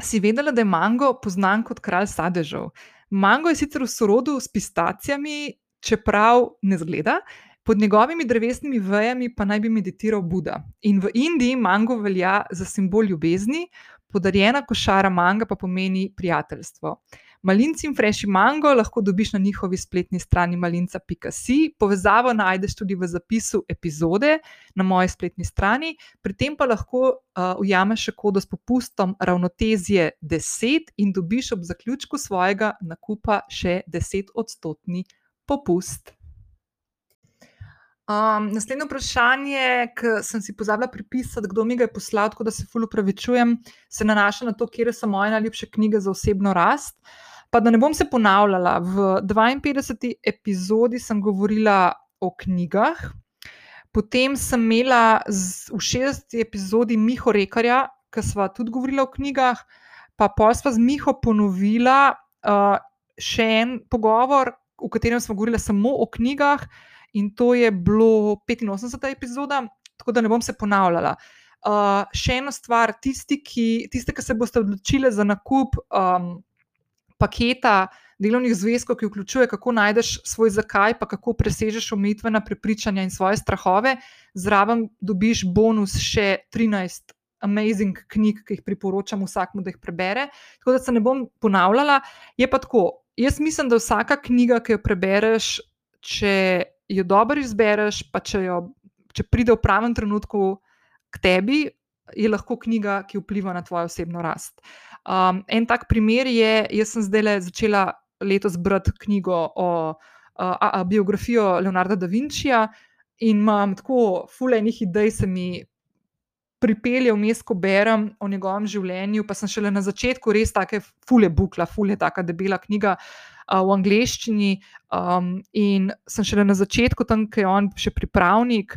Si vedela, da je mango poznan kot kralj sadežev? Mango je sicer v sorodu s pistacijami, čeprav ne zgleda. Pod njegovimi drevesnimi vejami pa naj bi meditiral Buda. In v Indiji mango velja za simbol ljubezni, podarjena košara manga pa pomeni prijateljstvo. Malinci in freši mango lahko dobiš na njihovi spletni strani malinca.si, povezavo najdeš tudi v zapisu epizode na moji spletni strani, pri tem pa lahko uh, ujameš še kodo s popustom ravnotezje 10 in dobiš ob zaključku svojega nakupa še 10-odstotni popust. Um, naslednje vprašanje, ki sem si pozabila pripisati, kdo mi ga je poslal, tako da se fully upravičujem, se nanaša na to, kje so moje najljubše knjige za osebno rast. Pa da ne bom se ponavljala, v 52. epizodi sem govorila o knjigah, potem sem imela v 60. epizodi Miho Rekarja, ki sva tudi govorila o knjigah, pa pa sva z Miho ponovila uh, še en pogovor, v katerem smo govorili samo o knjigah, in to je bilo 85. epizoda, tako da ne bom se ponavljala. Uh, še ena stvar, tisti, ki, tiste, ki se boste odločili za nakup. Um, paketa delovnih zvezkov, ki vključuje, kako najdeš svoj zakaj, pa kako presežeš omejitvena prepričanja in svoje strahove, zraven dobiš bonus še 13 amazing knjig, ki jih priporočam vsakmu, da jih prebere. Tako da se ne bom ponavljala. Je pa tako, jaz mislim, da vsaka knjiga, ki jo prebereš, če jo dobro izbereš, pa če, jo, če pride v pravem trenutku k tebi, je lahko knjiga, ki vpliva na tvojo osebno rast. Um, en tak primer je, jaz sem zdaj začela letos brati knjigo o a, a, biografijo Leonarda da Vinčija in imam tako fulejnih idej, se mi pripelje vmes, ko berem o njegovem življenju. Pa sem šele na začetku res tako fule bukla, fule taka debela knjiga. V angleščini, um, in sem šele na začetku, tam, ki je on še pripravnik,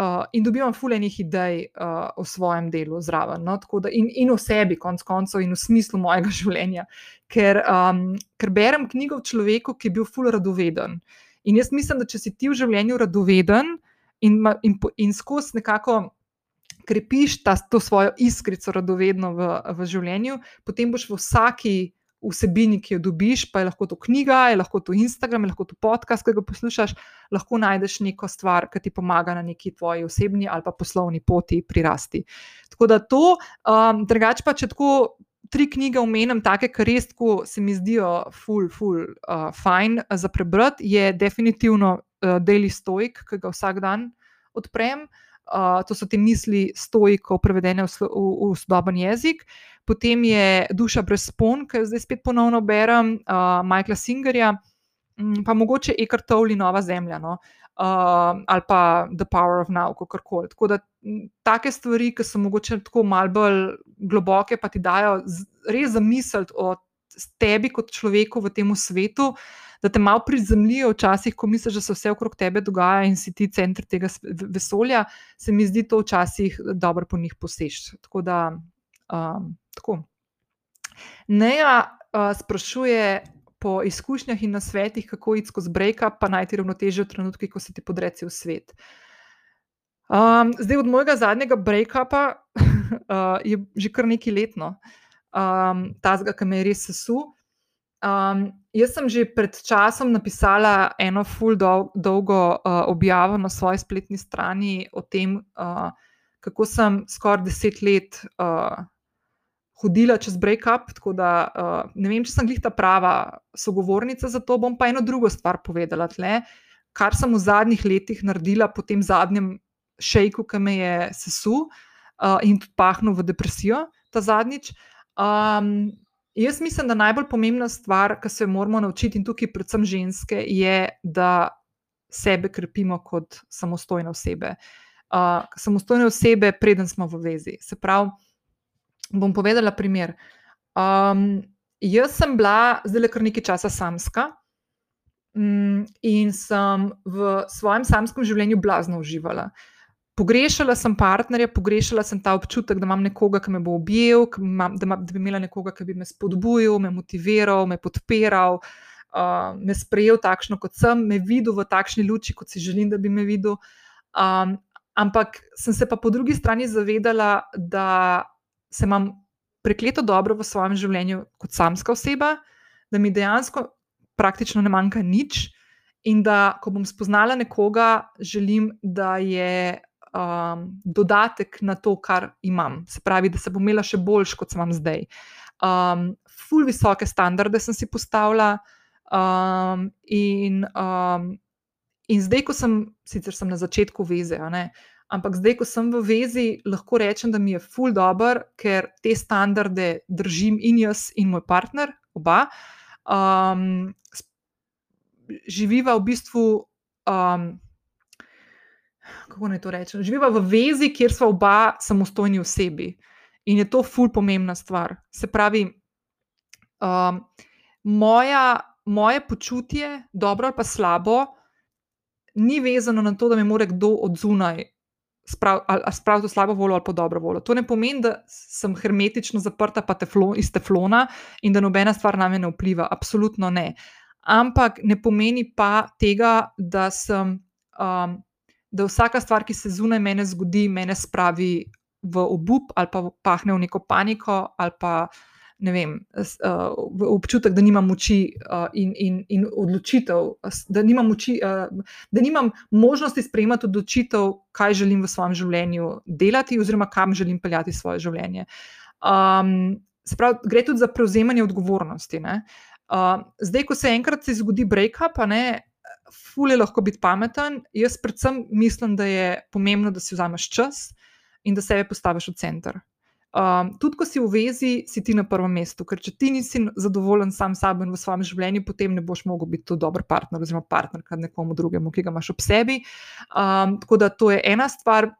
uh, in dobivam fulejnih idej uh, o svojem delu zraven, no? da, in, in o sebi, konc koncev, in v smislu mojega življenja. Ker, um, ker berem knjigo o človeku, ki je bil fulej radoveden. In jaz mislim, da če si ti v življenju radoveden in, in, in skozi nekako. Krepiš ta, to svojo iskrico, radovedno v, v življenju, potem boš v vsaki vsebini, ki jo dobiš, pa je lahko to knjiga, je lahko to Instagram, je lahko to podcast, ki ga poslušaš, lahko najdeš neko stvar, ki ti pomaga na neki tvoji osebni ali pa poslovni poti pri rasti. Tako da to, um, drugače pa če tako. Tri knjige omenjam, take, ki res tako se mi zdijo, ful, ful, uh, fajn za prebrati, je definitivno uh, Daily Stoic, ki ga vsak dan odprem. Uh, to so te misli stojko, prevedene v, v, v sodoben jezik. Potem je Duša brez spon, ki jo zdaj spet ponovno berem, uh, Michaela Singerja, um, pa mogoče Ekart Toll, Nova Zemlja, no? uh, ali pa The Power of Now, kako koli. Tako da take stvari, ki so mogoče tako malce bolj globoke, pa ti dajo res zamisliti o tebi kot človeku v tem svetu. Da te malo prizemljijo, včasih, ko misliš, da se vse okrog tebe dogaja in si ti center tega vesolja, se mi zdi to včasih dobro po njih posež. Tako da um, Tako. Neja uh, sprašuje po izkušnjah in nasvetih, kako iti skozi break-up, pa najti ravnotežje v trenutkih, ko se ti podreci v svet. Um, zdaj, od mojega zadnjega break-upa uh, je že kar nekaj letno, um, ta zga, ki me je res sesul. Um, jaz sem že pred časom napisala eno full dol dolgo uh, objavo na svoji spletni strani o tem, uh, kako sem skoraj deset let uh, hodila čez break-up. Tako da uh, ne vem, če sem jih ta prava sogovornica za to. Bom pa eno drugo stvar povedala. Tle, kar sem v zadnjih letih naredila po tem zadnjem šejku, ki me je sesul uh, in tudi pahnil v depresijo, ta zadnjič. Um, jaz mislim, da najbolj pomembna stvar, ki se jo moramo naučiti, in tukaj predvsem ženske, je, da sebe krepimo kot samostojne osebe. Uh, samostojne osebe, preden smo v vezi. Se pravi, bom povedala primer. Um, jaz sem bila zdaj kar nekaj časa samska um, in sem v svojem samskem življenju blazno uživala. Pogrešala sem partnerja, pogrešala sem ta občutek, da imam nekoga, ki me bo objel, imam, da, da bi imela nekoga, ki bi me spodbujal, me motiviral, me podpiral, uh, me sprejel takšno, kot sem, me videl v takšni luči, kot si želim, da bi me videl. Um, ampak sem se pa po drugi strani zavedala, da se imam prekleto dobro v svojem življenju kot samska oseba, da mi dejansko praktično ne manjka nič in da, ko bom spoznala nekoga, želim, da je um, dodatek na to, kar imam. Se pravi, da se bom imela še boljš, kot sem zdaj. Um, ful visoke standarde sem si postavila. Um, in, um, in zdaj, ko sem, sicer sem na začetku veze, ampak zdaj, ko sem v vezi, lahko rečem, da mi je ful dobr, ker te standarde držim in jaz, in moj partner, oba. Um, živiva v bistvu. Um, kako naj to rečem? Živiva v vezi, kjer smo oba samostojni osebi. In je to ful pomembna stvar. Se pravi, um, moja, moje počutje, dobro ali pa slabo, ni vezano na to, da me more kdo od zunaj spraviti v slabo voljo ali pa dobro voljo. To ne pomeni, da sem hermetično zaprta teflon, iz teflona in da nobena stvar na me ne vpliva. Absolutno ne. Ampak ne pomeni pa tega, da sem. Um, da vsaka stvar, ki se zunaj mene zgodi, me spravi v obup ali pa pahne v neko paniko ali pa ne vem, uh, občutek, da nimam moči uh, in, in, in odločitev, da nimam, moči, uh, da nimam možnosti sprejemati odločitev, kaj želim v svojem življenju delati, oziroma kam želim peljati svoje življenje. Um, pravi, gre tudi za prevzemanje odgovornosti. Uh, zdaj, ko se enkrat se zgodi break-up, fulje lahko biti pameten. Jaz predvsem mislim, da je pomembno, da si vzameš čas in da sebe postaviš v center. Um, tudi, ko si v vezi, si ti na prvem mestu, ker če ti nisi zadovoljen sam s sabo in v svojem življenju, potem ne boš mogel biti tudi dober partner oziroma partnerka nekomu drugemu, ki ga imaš ob sebi. Um, tako da to je ena stvar.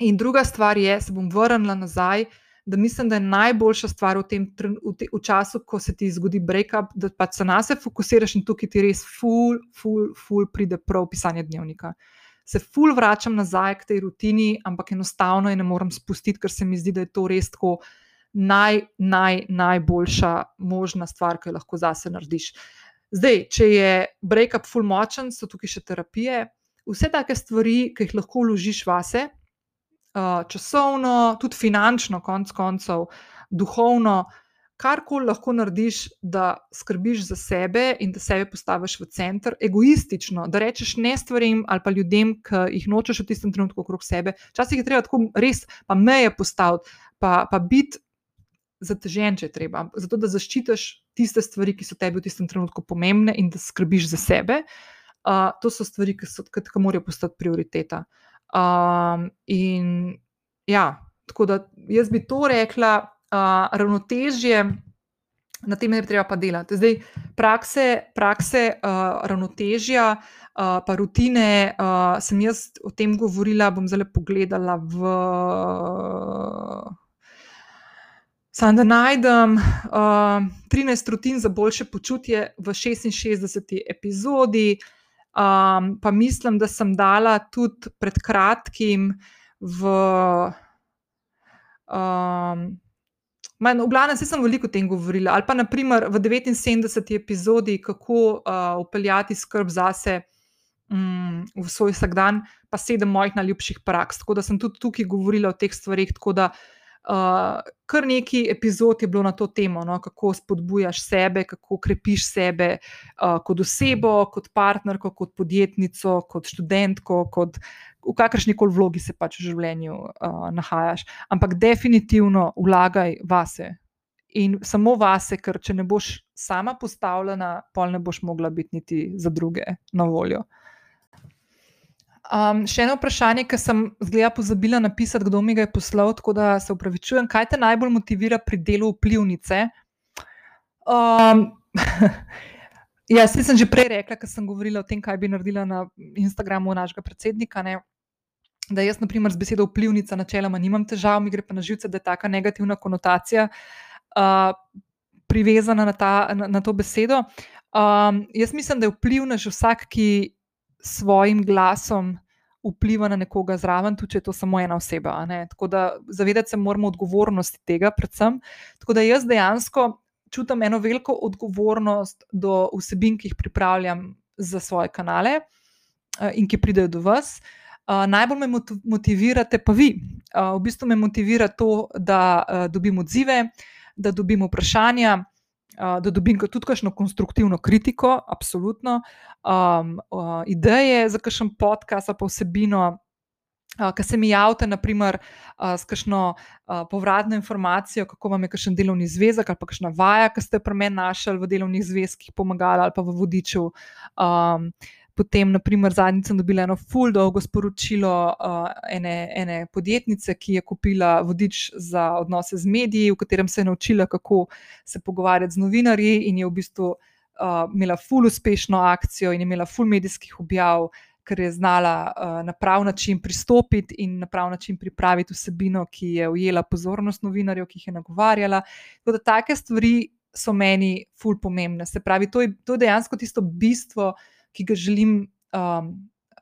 In druga stvar je, se bom vrnila nazaj, uh, da mislim, da je najboljša stvar v tem v te, v času, ko se ti zgodi breakup, da pa se na sebe fokusiraš in tukaj ti res, ful, ful, ful, pride prav pisanje dnevnika. Se ful vračam nazaj k tej rutini, ampak enostavno je ne morem spustiti, ker se mi zdi, da je to res tako naj, naj, najboljša možna stvar, ki jo lahko zase narediš. Zdaj, če je breakup ful močen, so tukaj še terapije. Vse take stvari, ki jih lahko vložiš vase, Eh, časovno, tudi finančno, konc koncev, duhovno, karkoli lahko narediš, da skrbiš za sebe in da sebe postaviš v center, egoistično, da rečeš ne stvarem ali pa ljudem, ki jih nočeš v tistem trenutku okrog sebe. Včasih je treba tako res pa meje postaviti, pa, pa biti zatežen, če je treba, zato da zaščitiš tiste stvari, ki so tebi v tistem trenutku pomembne in da skrbiš za sebe. Uh, to so stvari, ki, so, ki, ki morajo postati prioriteta. Um, in ja, tako da jaz bi to rekla, uh, ravnotežje, na tem je treba pa delati. Zdaj, prakse, prakse uh, ravnotežja, uh, pa rutine, uh, sem jaz o tem govorila, bom zelo pogledala v. Sam da najdem uh, 13 rutin za boljše počutje v 66. epizodi, Um, pa mislim, da sem dala tudi pred kratkim v. Um, Man, v glavnem, sem veliko o tem govorila. Ali pa naprimer v 79. epizodi, kako uh, upeljati skrb zase um, v svoj vsakdan, pa sedem mojih najljubših praks. Tako da sem tudi tukaj govorila o teh stvarih. Tako da uh, kar nekaj epizod je bilo na to temo, no, kako spodbujaš sebe, kako krepiš sebe uh, kot osebo, kot partnerko, kot podjetnico, kot študentko, kot v kakršni koli vlogi se pač v življenju uh, nahajaš. Ampak definitivno vlagaj vase in samo vase, ker če ne boš sama postavljena, pol ne boš mogla biti niti za druge na voljo. Um, še eno vprašanje, ki sem zgleda pozabila napisati, kdo mi ga je poslal, tako da se upravičujem. Kaj te najbolj motivira pri delu vplivnice? Um, jaz sem že prej rekla, ker sem govorila o tem, kaj bi naredila na Instagramu našega predsednika. Ne? Da jaz, na primer, z besedo vplivnica načeloma nimam težav, mi gre pa na živce, da je ta negativna konotacija uh, privezana na, ta, na, na to besedo. Um, jaz mislim, da je vplivnež vsak, ki svojim glasom vpliva na nekoga zraven, tudi če je to samo ena oseba. Tako da zavedati se moramo odgovornosti tega, predvsem. Tako da jaz dejansko čutim eno veliko odgovornost do vsebin, ki jih pripravljam za svoje kanale eh, in ki pridejo do vas. Uh, najbolj me motivirate pa vi. Uh, v bistvu me motivira to, da dobim odzive, da dobim vprašanja, uh, da dobim tudi kakšno konstruktivno kritiko, absolutno, um, uh, ideje za kakšen podcast, pa vsebino. Uh, Ker se mi javite, naprimer, uh, s kakšno uh, povratno informacijo, kako vam je kakšen delovni zvezek ali kakšna vaja, ki ste pri meni našli v delovnih zvezkih, pomagali ali pa v vodiču. Um, Potem, naprimer, zadnjič sem dobila eno full dolgo sporočilo uh, ene, ene podjetnice, ki je kupila vodič za odnose z mediji, v katerem se je naučila, kako se pogovarjati z novinarji, in je v bistvu uh, imela full uspešno akcijo in imela full medijskih objav, ker je znala uh, na prav način pristopiti in na prav način pripraviti vsebino, ki je ujela pozornost novinarjev, ki jih je nagovarjala. Tako da take stvari so meni full pomembne. Se pravi, to je, to je dejansko tisto bistvo ki ga želim um,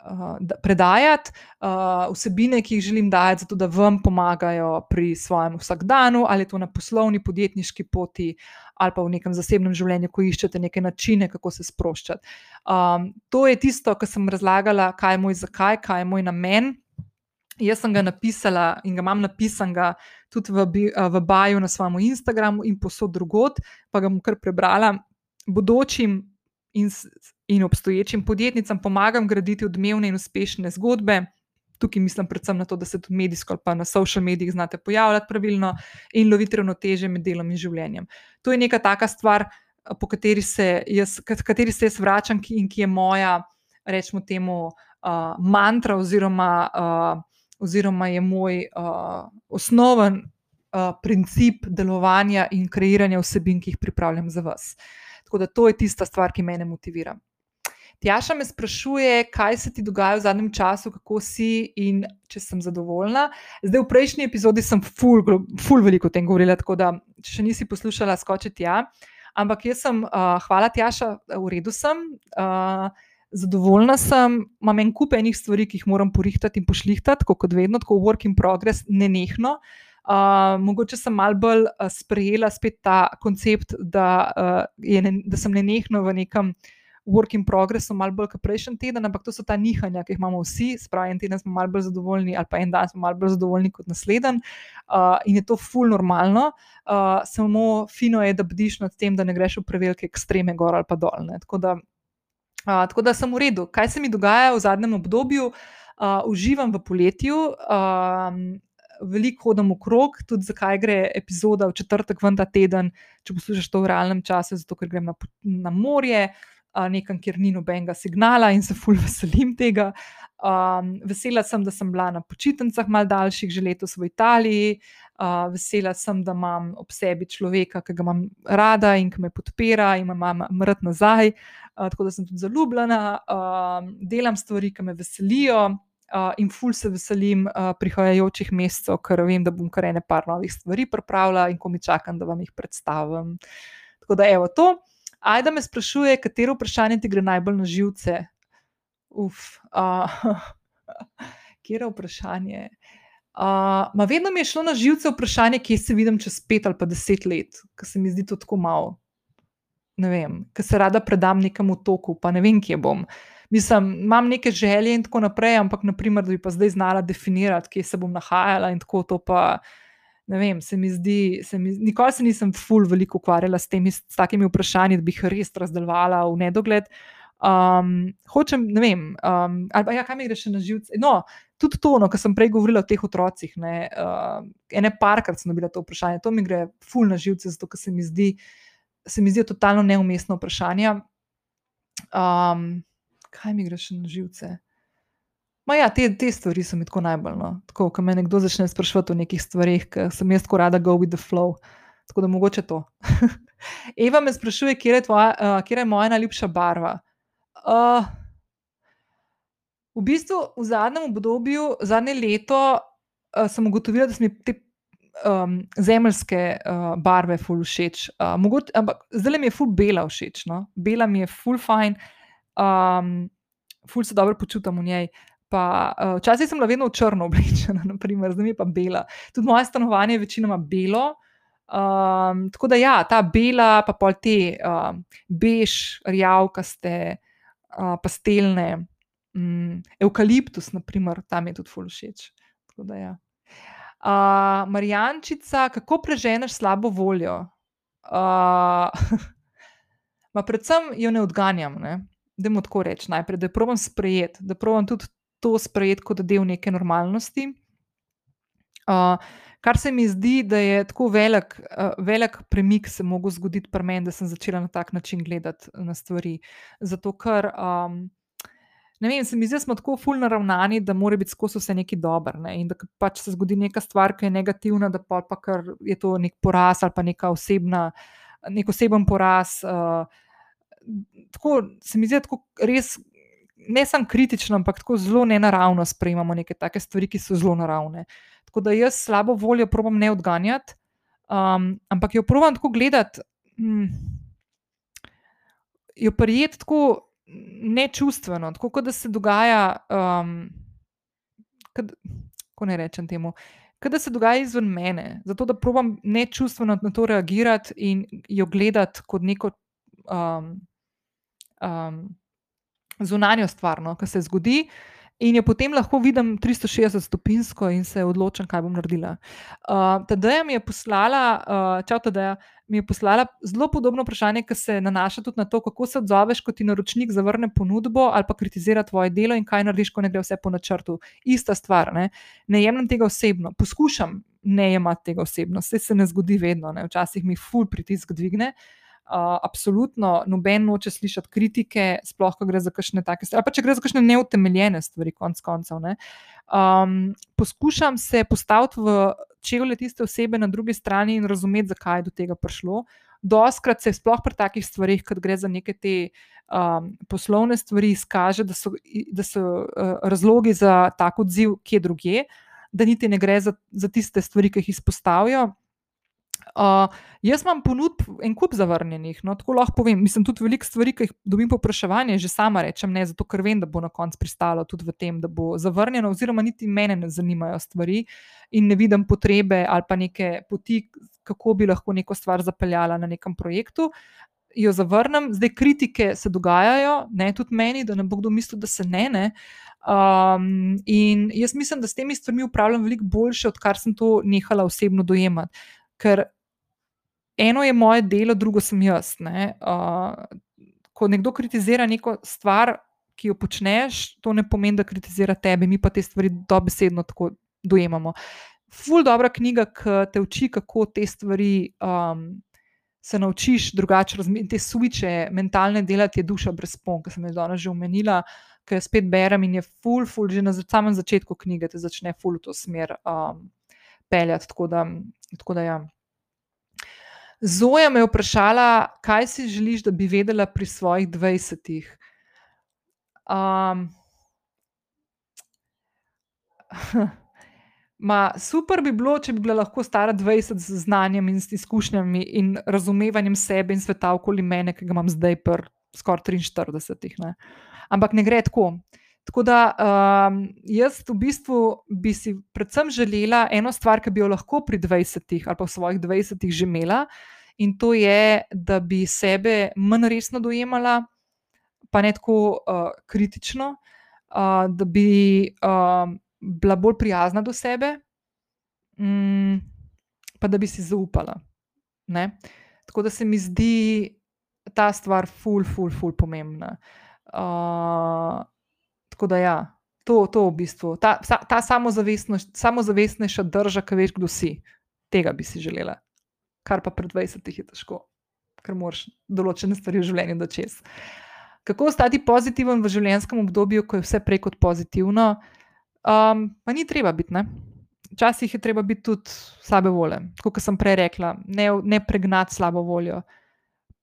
uh, predajati, uh, vsebine, ki jih želim dajati, zato da vam pomagajo pri svojem vsakdanu, ali to na poslovni, podjetniški poti, ali pa v nekem zasebnem življenju, ko iščete neke načine, kako se sproščati. Um, to je tisto, kar sem razlagala, kaj je moj zakaj, kaj je moj namen. Jaz sem ga napisala in ga imam napisanega tudi v, v Baju na svojem Instagramu in posod drugot, pa ga bom kar prebrala. Bodočim in, in obstoječim podjetnicam pomagam graditi odmevne in uspešne zgodbe. Tukaj mislim predvsem na to, da se tudi medijsko ali pa na social medijih znate pojavljati pravilno in loviti ravnoteže med delom in življenjem. To je neka taka stvar, po kateri se jaz, kateri se jaz vračam in ki je moja, rečemo temu, uh, mantra oziroma, uh, oziroma je moj uh, osnoven uh, princip delovanja in kreiranja vsebin, ki jih pripravljam za vas. Tako da to je tista stvar, ki me motivira. Tjaša me sprašuje, kaj se ti dogaja v zadnjem času, kako si in če sem zadovoljna. Zdaj, v prejšnji epizodi sem ful, ful veliko o tem govorila, tako da če še nisi poslušala, skoči tja. Ampak jaz sem, uh, hvala Tjaša, v redu sem, uh, zadovoljna sem, imam en kup enih stvari, ki jih moram porihtati in pošlihtati, kot vedno, tako work in progress, ne nehno. Uh, mogoče sem malo bolj uh, sprejela spet ta koncept, da, uh, ne, da sem nenehno v nekem work in progressu, malo bolj kot prejšnji teden, ampak to so ta nihanja, ki jih imamo vsi. Spravi, en teden smo malo bolj zadovoljni, ali pa en dan smo malo bolj zadovoljni kot naslednji. Uh, in je to ful normalno, uh, samo fino je, da bdiš nad tem, da ne greš v prevelike ekstreme, gor ali pa dol. Tako da, uh, tako da sem v redu. Kaj se mi dogaja v zadnjem obdobju? Uh, uživam v poletju. Uh, veliko hodim okrog, tudi zakaj gre epizoda v četrtek ven ta teden, če poslušaš to v realnem času, zato ker grem na, na morje, nekam, kjer ni nobenega signala in se fulj veselim tega. Um, vesela sem, da sem bila na počitnicah malo daljših, že letos v Italiji. Uh, vesela sem, da imam ob sebi človeka, ki ga imam rada in ki me podpira, in imam mrt nazaj. Uh, tako da sem tudi zaljubljena, uh, delam stvari, ki me veselijo, uh, in ful se veselim uh, prihajajočih mesecev, ker vem, da bom kar ene par novih stvari pripravila in ko mi čakam, da vam jih predstavim. Tako da, evo to. Ajda me sprašuje, katero vprašanje ti gre najbolj na živce. Uf, uh, kje je vprašanje? Uh, ma vedno mi je šlo na živce vprašanje, kje se vidim čez pet ali pa deset let, ker se mi zdi to tako malo. Ne vem, ker se rada predam nekemu toku, pa ne vem, kje bom. Uh, mislim, imam neke želje in tako naprej, ampak naprimer, da bi pa zdaj znala definirati, kje se bom nahajala in tako to pa. Ne vem, se mi zdi, se mi, nikoli se nisem ful veliko ukvarjala s temi s takimi vprašanji, da bi jih res razdelovala v nedogled. Um, hočem, ne vem, um, ali ja, kaj mi gre še na živce. No, tudi to, no, kar sem prej govorila o teh otrocih. Ne, uh, ene parkrat sem dobila to vprašanje, to mi gre ful na živce, zato ker se mi zdi, se mi zdi totalno neumestno vprašanje. Um, kaj mi gre še na živce. Ja, te, te stvari so mi tako najbolj. No. Tako, ko me nekdo začne sprašovati o nekih stvarih, ki sem jaz tako rada go with the flow. Tako da mogoče to. Eva me sprašuje, kje je, tvoja, uh, kje je moja najljubša barva. Uh, v bistvu v zadnjem obdobju, zadnje leto, uh, sem ugotovila, da so mi te um, zemeljske uh, barve ful všeč. Uh, mogoče, ampak zdaj mi je ful bela všeč. No? Bela mi je ful fajn um, ful se dobro počutim v njej. Pa, uh, včasih sem bila vedno v črno oblečena, naprimer, zdaj je pa bela. Tudi moje stanovanje je večinoma belo. Um, tako da, ja, ta bela, pa pol te uh, bež, rjavkaste, uh, pastelne, um, eukaliptus, naprimer, tam je tudi ful všeč. Ja. uh, Marjančica, kako preženeš slabo voljo? Uh, predvsem jo ne odganjam, ne? da mu tako rečem najprej, da je provam sprejeti, da provam tudi to sprejeti kot del neke normalnosti. Uh, kar se mi zdi, da je tako velik, uh, velik premik se lahko zgoditi pri meni, da sem začela na tak način gledati na stvari. Zato, ker um, ne vem, se mi zdi, da smo tako fulno naravnani, da mora biti skozi vse nekaj dobro. Ne? In da pač se zgodi neka stvar, ki je negativna, da pa, pa je to nek poraz ali pa neka osebna, nek oseben poraz. Uh, tako se mi zdi, da res. Ne samo kritično, ampak tako zelo nenaravno sprejemamo neke take stvari, ki so zelo naravne. Tako da jaz slabo voljo probujem ne odganjati, um, ampak jo probujem tako gledati, hm, jo prijeti tako nečustveno, tako kot da se dogaja. Um, Ko ne rečem temu, da se dogaja izven mene, zato da probujem nečustveno na to reagirati in jo gledati kot neko um, um, zunanjo stvar, no, ki se zgodi, in jo potem lahko vidim 360 stopinjsko in se odločim, kaj bom naredila. Uh, Tadeja mi je poslala, uh, čau, Tadeja, mi je poslala zelo podobno vprašanje, ki se nanaša tudi na to, kako se odzoveš, ko ti naročnik zavrne ponudbo ali pa kritizira tvoje delo in kaj narediš, ko ne gre vse po načrtu. Ista stvar, ne, ne jemljem tega osebno, poskušam ne jemati tega osebno, vse se ne zgodi vedno, ne. včasih mi ful pritisk dvigne. Uh, Uh, absolutno noben noče slišati kritike, sploh, ko gre za kakšne take stvari, pa če gre za kakšne neutemeljene stvari, konc koncev. Um, poskušam se postaviti v čevlje tiste osebe na drugi strani in razumeti, zakaj je do tega prišlo. Doskrat se sploh pri takih stvarih, kot gre za neke te um, poslovne stvari, izkaže, da so, da so uh, razlogi za tak odziv kje drugje, da niti ne gre za, za tiste stvari, ki jih izpostavijo. Uh, jaz imam ponudb en kup zavrnjenih, no, tako lahko povem. Mislim, tudi veliko stvari, ki jih dobim po vprašanju, že sama rečem ne, zato ker vem, da bo na koncu pristalo tudi v tem, da bo zavrnjeno, oziroma niti mene ne zanimajo stvari in ne vidim potrebe ali pa neke poti, kako bi lahko neko stvar zapeljala na nekem projektu. Jo zavrnem, zdaj kritike se dogajajo, ne tudi meni, da ne bo kdo mislil, da se ne. ne. Um, in jaz mislim, da s temi stvarmi upravljam veliko boljše, odkar sem to nehala osebno dojemati. Ker eno je moje delo, drugo sem jaz. Uh, ko nekdo kritizira neko stvar, ki jo počneš, to ne pomeni, da kritizira tebe, mi pa te stvari dobesedno tako dojemamo. Ful dobra knjiga, ki te uči, kako te stvari um, se naučiš drugače razumeti, te suče, mentalne delati, je duša brez pon, ki sem jih danes že omenila. Ker spet berem in je ful, ful, že na samem začetku knjige te začne ful v to smer um, peljati. Tako da, tako da ja. Zoja me je vprašala, kaj si želiš, da bi vedela pri svojih 20-ih. Um, ma, super bi bilo, če bi bila lahko stara 20 z znanjem in izkušnjami in razumevanjem sebe in sveta okoli mene, ki ga imam zdaj, pr skoraj 43. Ne? Ampak ne gre tako. Tako da um, jaz v bistvu bi si predvsem želela eno stvar, ki bi jo lahko pri 20-ih ali pa v svojih 20-ih že imela, in to je, da bi sebe manj resno dojemala, pa ne tako uh, kritično, uh, da bi uh, bila bolj prijazna do sebe, um, pa da bi si zaupala. Ne? Tako da se mi zdi ta stvar, ful, ful, ful, pomembna. Uh, Tako da, ja, to, to v bistvu, ta, ta samozavestnejša drža, ki veš, kdo si, tega bi si želela. Kar pa pred 20 je težko, ker moraš določene stvari v življenju dočes. Kako ostati pozitiven v življenjskem obdobju, ko je vse prej kot pozitivno? Um, pa ni treba biti. Včasih je treba biti tudi slabe volje. Kot sem prej rekla, ne, ne pregnati slabo voljo,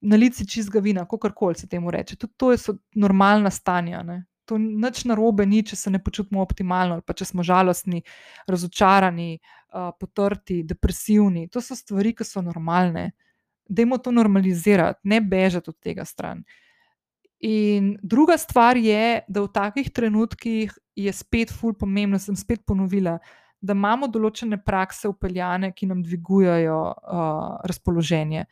naliti čizga vina, kako koli se temu reče. Tudi to so normalna stanja. Ne? To nič narobe ni, če se ne počutimo optimalno, ali pa če smo žalostni, razočarani, uh, potrti, depresivni. To so stvari, ki so normalne. Dajmo to normalizirati, ne bežati od tega stran. In druga stvar je, da v takih trenutkih je spet ful pomembno, sem spet ponovila, da imamo določene prakse upeljane, ki nam dvigujejo uh, razpoloženje.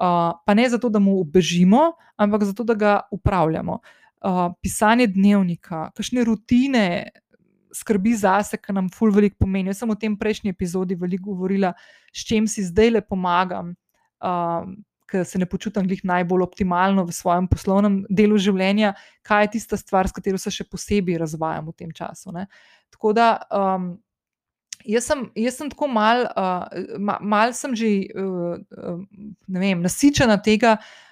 Uh, pa ne zato, da mu obežimo, ampak zato, da ga upravljamo. Uh, uh, pisanje dnevnika, kakšne rutine, skrbi zase, ki nam ful veliko pomeni. Jaz sem v tem prejšnji epizodi veliko govorila, s čim si zdaj le pomagam. Uh, ker se ne počutim glih najbolj optimalno v svojem poslovnem delu življenja, kaj je tista stvar, s katero se še posebej razvajam v tem času. Ne. Tako da. Um, Jaz sem, jaz sem tako mal, uh, mal sem že uh, vem, nasičena tega uh,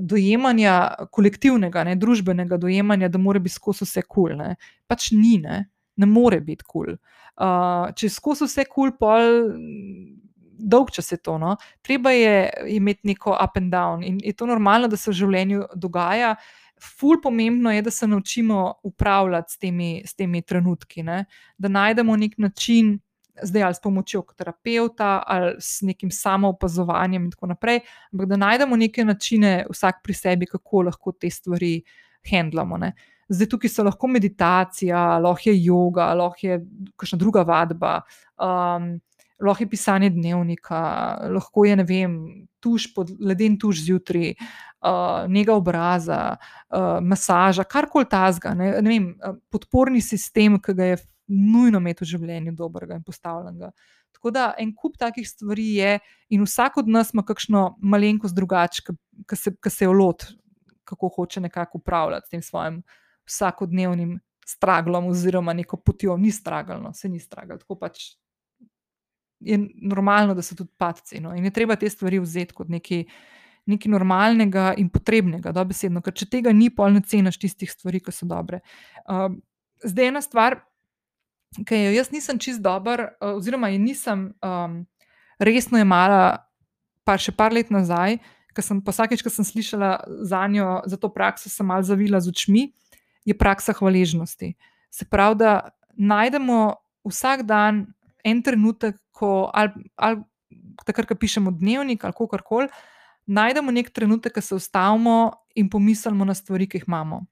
dojemanja kolektivnega, ne, družbenega dojemanja, da mora biti skozi vse kul. Cool, pač ni, ne, ne more biti kul. Cool. Uh, če skozi vse kul, cool, pol dolg čas je to. No. Treba je imeti neko up and down in je to normalno, da se v življenju dogaja. Ful pomembno je, da se naučimo upravljati s temi, s temi trenutki, ne? da najdemo nek način, zdaj ali s pomočjo terapeuta ali s nekim samoopazovanjem in tako naprej, ampak da najdemo neke načine, vsak pri sebi, kako lahko te stvari handlamo. Ne? Zdaj tukaj so lahko meditacija, lahko je yoga, lahko je kakšna druga vadba. Um, lahko je pisanje dnevnika, lahko je, ne vem, tuš pod leden tuš zjutraj, uh, njega obraza, uh, masaža, karkoli tazga, ne, ne vem, podporni sistem, ki ga je nujno imeti v življenju dobrega in postavljenega. Tako da en kup takih stvari je, in vsak od nas ima kakšno malenkost drugače, ki se, se jo lot, kako hoče nekako upravljati s tem svojim vsakodnevnim straglom, oziroma neko potjo, ni stragalno, se ni stragal. Tako pač je normalno, da so tudi padci. No? In je treba te stvari vzeti kot nekaj, nekaj normalnega in potrebnega, dobesedno, ker če tega ni, pol ne ceniš tistih stvari, ki so dobre. Uh, zdaj ena stvar, ki jo jaz nisem čist dober, uh, oziroma je nisem um, resno imala, pa še par let nazaj. Ker sem vsakeč, ko sem slišala za njo, za to prakso, sem malo zavila z očmi, je praksa hvaležnosti. Se pravi, da najdemo vsak dan en trenutek, ko, ali, ali takrat, ko pišemo dnevnik ali kar koli, najdemo nek trenutek, ko se ustavimo in pomislimo na stvari, ki jih imamo.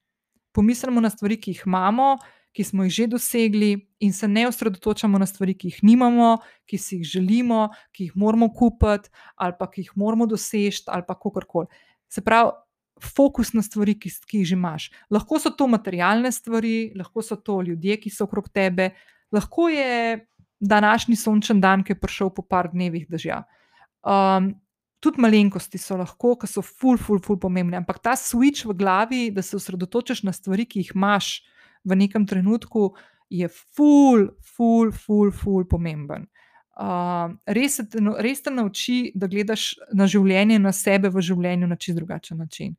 Pomislimo na stvari, ki jih imamo, ki smo jih že dosegli, in se ne osredotočamo na stvari, ki jih nimamo, ki si jih želimo, ki jih moramo kupiti, ali pa ki jih moramo doseči, ali pa kar koli. Se pravi. Fokus na stvari, ki, ki jih že imaš. Lahko so to materialne stvari, lahko so to ljudje, ki so okrog tebe, lahko je današnji sončen dan, ki je prišel po par dnevih dežja. Um, tudi malenkosti so lahko, ki so ful, ful, ful pomembne, ampak ta switch v glavi, da se osredotočiš na stvari, ki jih imaš v nekem trenutku, je ful, ful, ful, ful pomemben. Uh, res, te, res te nauči, da gledaš na življenje, na sebe v življenju na čist drugačen način.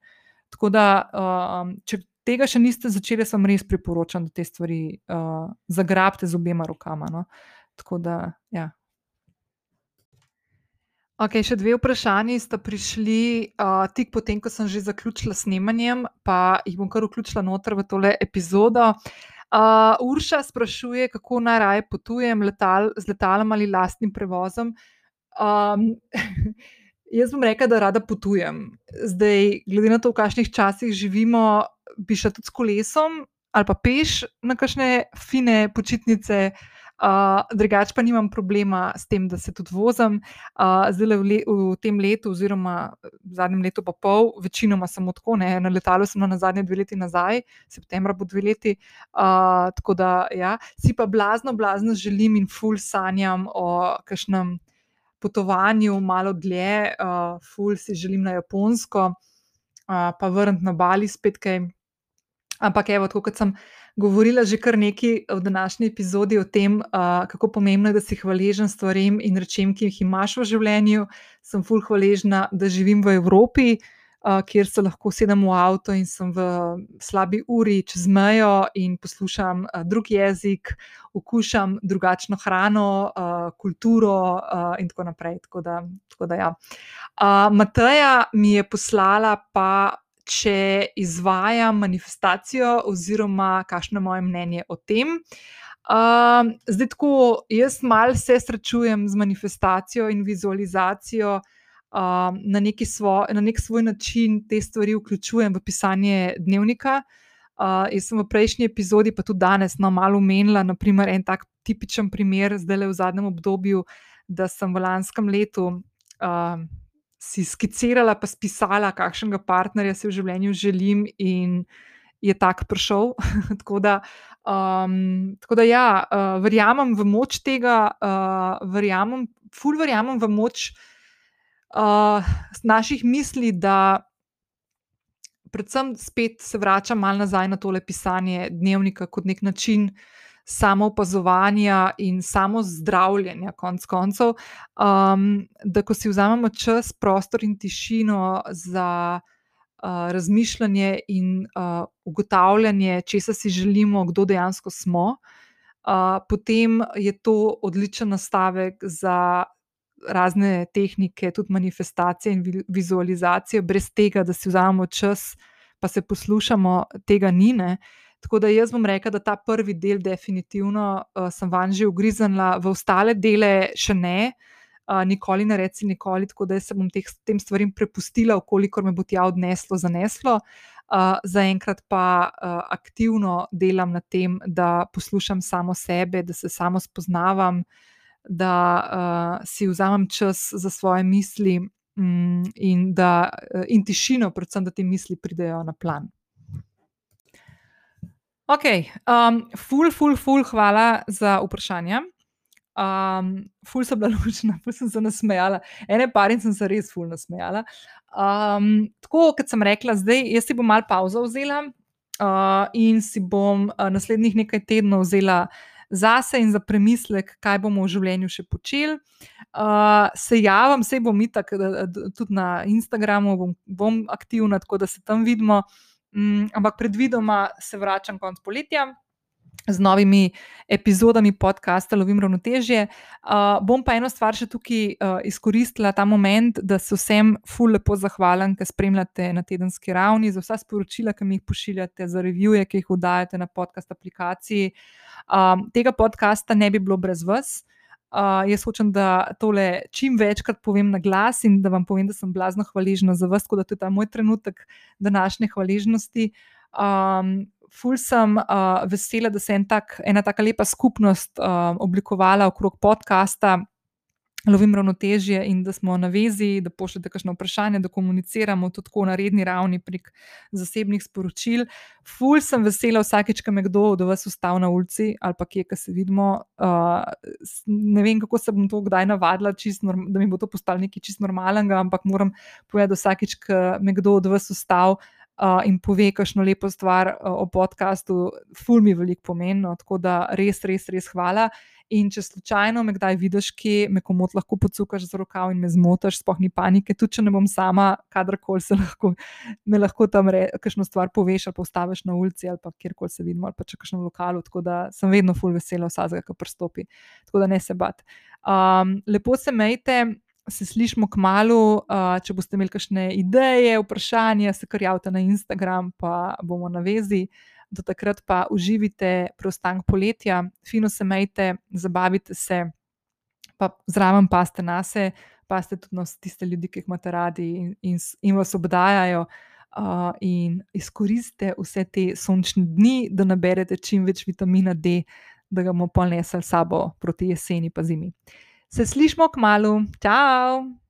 Tako da, uh, če tega še niste začeli, sem res priporočam, da te stvari uh, zagrabite z obema rokama. No? Uh, Tako da, ja. Ok, še dve vprašanji sta prišli uh, tik potem, ko sem že zaključila snemanjem, pa jih bom kar vključila noter v tole epizodo. Uh, Urša sprašuje, kako naj raje potujem letal, z letalom ali lastnim prevozom. Um, jaz bom rekla, da rada potujem. Zdaj, glede na to, v kakšnih časih živimo, bi šla tudi s kolesom ali pa peš na kakšne fine počitnice. Uh, drugače pa nimam problema s tem, da se tudi vozim. Uh, zdaj v, le, v tem letu, oziroma v zadnjem letu, pa pol, večinoma samo tako, ne, na letalu sem na zadnje dve leti nazaj, septembra bo dve leti. Uh, tako da, ja, si pa blazno, blazno želim in ful sanjam o kakšnem potovanju, malo dlje, uh, ful si želim na Japonsko, uh, pa vrniti na Bali spet kaj. Ampak, evo, tako kot sem govorila že kar nekaj v današnji epizodi o tem, uh, kako pomembno je, da si hvaležen stvarem in rečem, ki jih imaš v življenju. Sem fulh hvaležna, da živim v Evropi, uh, kjer se lahko sedem v avto in sem v slabi uri čez mejo in poslušam uh, drug jezik, okušam drugačno hrano, uh, kulturo uh, in tako naprej. Tako da, tako da ja. uh, Mateja mi je poslala pa če izvajam manifestacijo, oziroma kakšno je moje mnenje o tem. Uh, zdaj, tako jaz malo se srečujem z manifestacijo in vizualizacijo uh, na, svo, na nek svoj način, te stvari vključujem v pisanje dnevnika. Uh, jaz sem v prejšnji epizodi, pa tudi danes, no, malo omenila, naprimer, en tak tipičen primer, zdaj le v zadnjem obdobju, da sem v lanskem letu. Uh, si skicirala, pa spisala, kakšnega partnerja si v življenju želim, in je tak prišel. tako, da, um, tako da, ja, uh, verjamem v moč tega, uh, verjamem, ful verjamem v moč. uh, naših misli, da predvsem spet se vračam malo nazaj na tole pisanje dnevnika kot nek način samo opazovanja in samo zdravljenja, konc koncev, um, da ko si vzamemo čas, prostor in tišino za. Uh, razmišljanje in uh, ugotavljanje, če si želimo, kdo dejansko smo, uh, potem je to odličen nastavek za razne tehnike, tudi manifestacije in vizualizacije, brez tega, da si vzamemo čas, pa se poslušamo, tega ni. Ne. Tako da jaz bom rekel, da ta prvi del, definitivno uh, sem van že ugriznila, v ostale dele še ne. Uh, nikoli ne reci, nikoli, tako da se bom teh, tem stvarem prepustila, koliko me bo tja odneslo, zaneslo. Uh, Zaenkrat pa uh, aktivno delam na tem, da poslušam samo sebe, da se samo spoznavam, da uh, si vzamem čas za svoje misli um, in, da, uh, in tišino, predvsem, da te misli pridejo na plan. Ok, um, ful, ful, ful, hvala za vprašanje. Um, ful sem bila lučna, ful sem se nasmejala. Ene par in sem se res ful nasmejala. Um, tako kot sem rekla, zdaj jaz si bom malo pauzo vzela uh, in si bom uh, naslednjih nekaj tednov vzela uh, zase in za premislek, kaj bomo v življenju še počeli. Uh, se javim, se bom itak, tudi na Instagramu bom, bom aktivna, tako da se tam vidimo. Um, ampak predvidoma se vračam konec poletja z novimi epizodami podcasta Lovim ravnotežje. Uh, bom pa eno stvar še tukaj uh, izkoristila, ta moment, da se vsem ful lepo zahvalim, ki spremljate na tedenski ravni, za vsa sporočila, ki mi jih pošiljate, za revije, ki jih vdajate na podcast aplikaciji. Um, tega podcasta ne bi bilo brez vas. Uh, jaz hočem, da tole čim večkrat povem na glas in da vam povem, da sem blazno hvaležna za vas, da je to ta moj trenutek današnje hvaležnosti. Um, ful sem uh, vesela, da se je en tak, ena tako lepa skupnost uh, oblikovala okrog podcasta. Lovim ravnotežje in da smo na vezi, da pošljete kakšno vprašanje, da komuniciramo tudi tako na redni ravni prek zasebnih sporočil. Ful sem vesela vsakeč, ko me kdo od vas ustavi na ulici ali pa kje, ki se vidimo. Uh, ne vem, kako se bom to kdaj navadila, da mi bo to postalo nekaj čist normalnega, ampak moram povedati, vsakeč, ko me kdo od vas ustavi uh, in pove kakšno lepo stvar uh, o podkastu, ful mi veliko pomeni. No, tako da res, res, res hvala. In če slučajno me kdaj vidiš, ki me komot lahko pocukaš za rokav in me zmotaš, spoh ni panike, tudi če ne bom sama, kadarkoli se lahko, me lahko tam rečeš, stvar poveš ali postaviš na ulici ali kjerkoli se vidimo ali pa če kakšno lokalu. Tako da sem vedno ful vesela vsakega, ki pristopi. Tako da ne se bat. Um, lepo se mejte se slišmo k malu. Uh, če boste imeli kakšne ideje, vprašanja, se kar javite na Instagram, pa bomo na vezi. Do takrat pa uživite preostanek poletja, fino se majte, zabavite se, pa zraven pa ste nase, pa ste tudi na tiste ljudi, ki jih imate radi in, in, in vas obdajajo. Uh, in izkoristite vse te sončne dni, da naberete čim več vitamina D, da ga bomo ponesli s sabo proti jeseni, pa zimi. Se slišmo k malu, čau!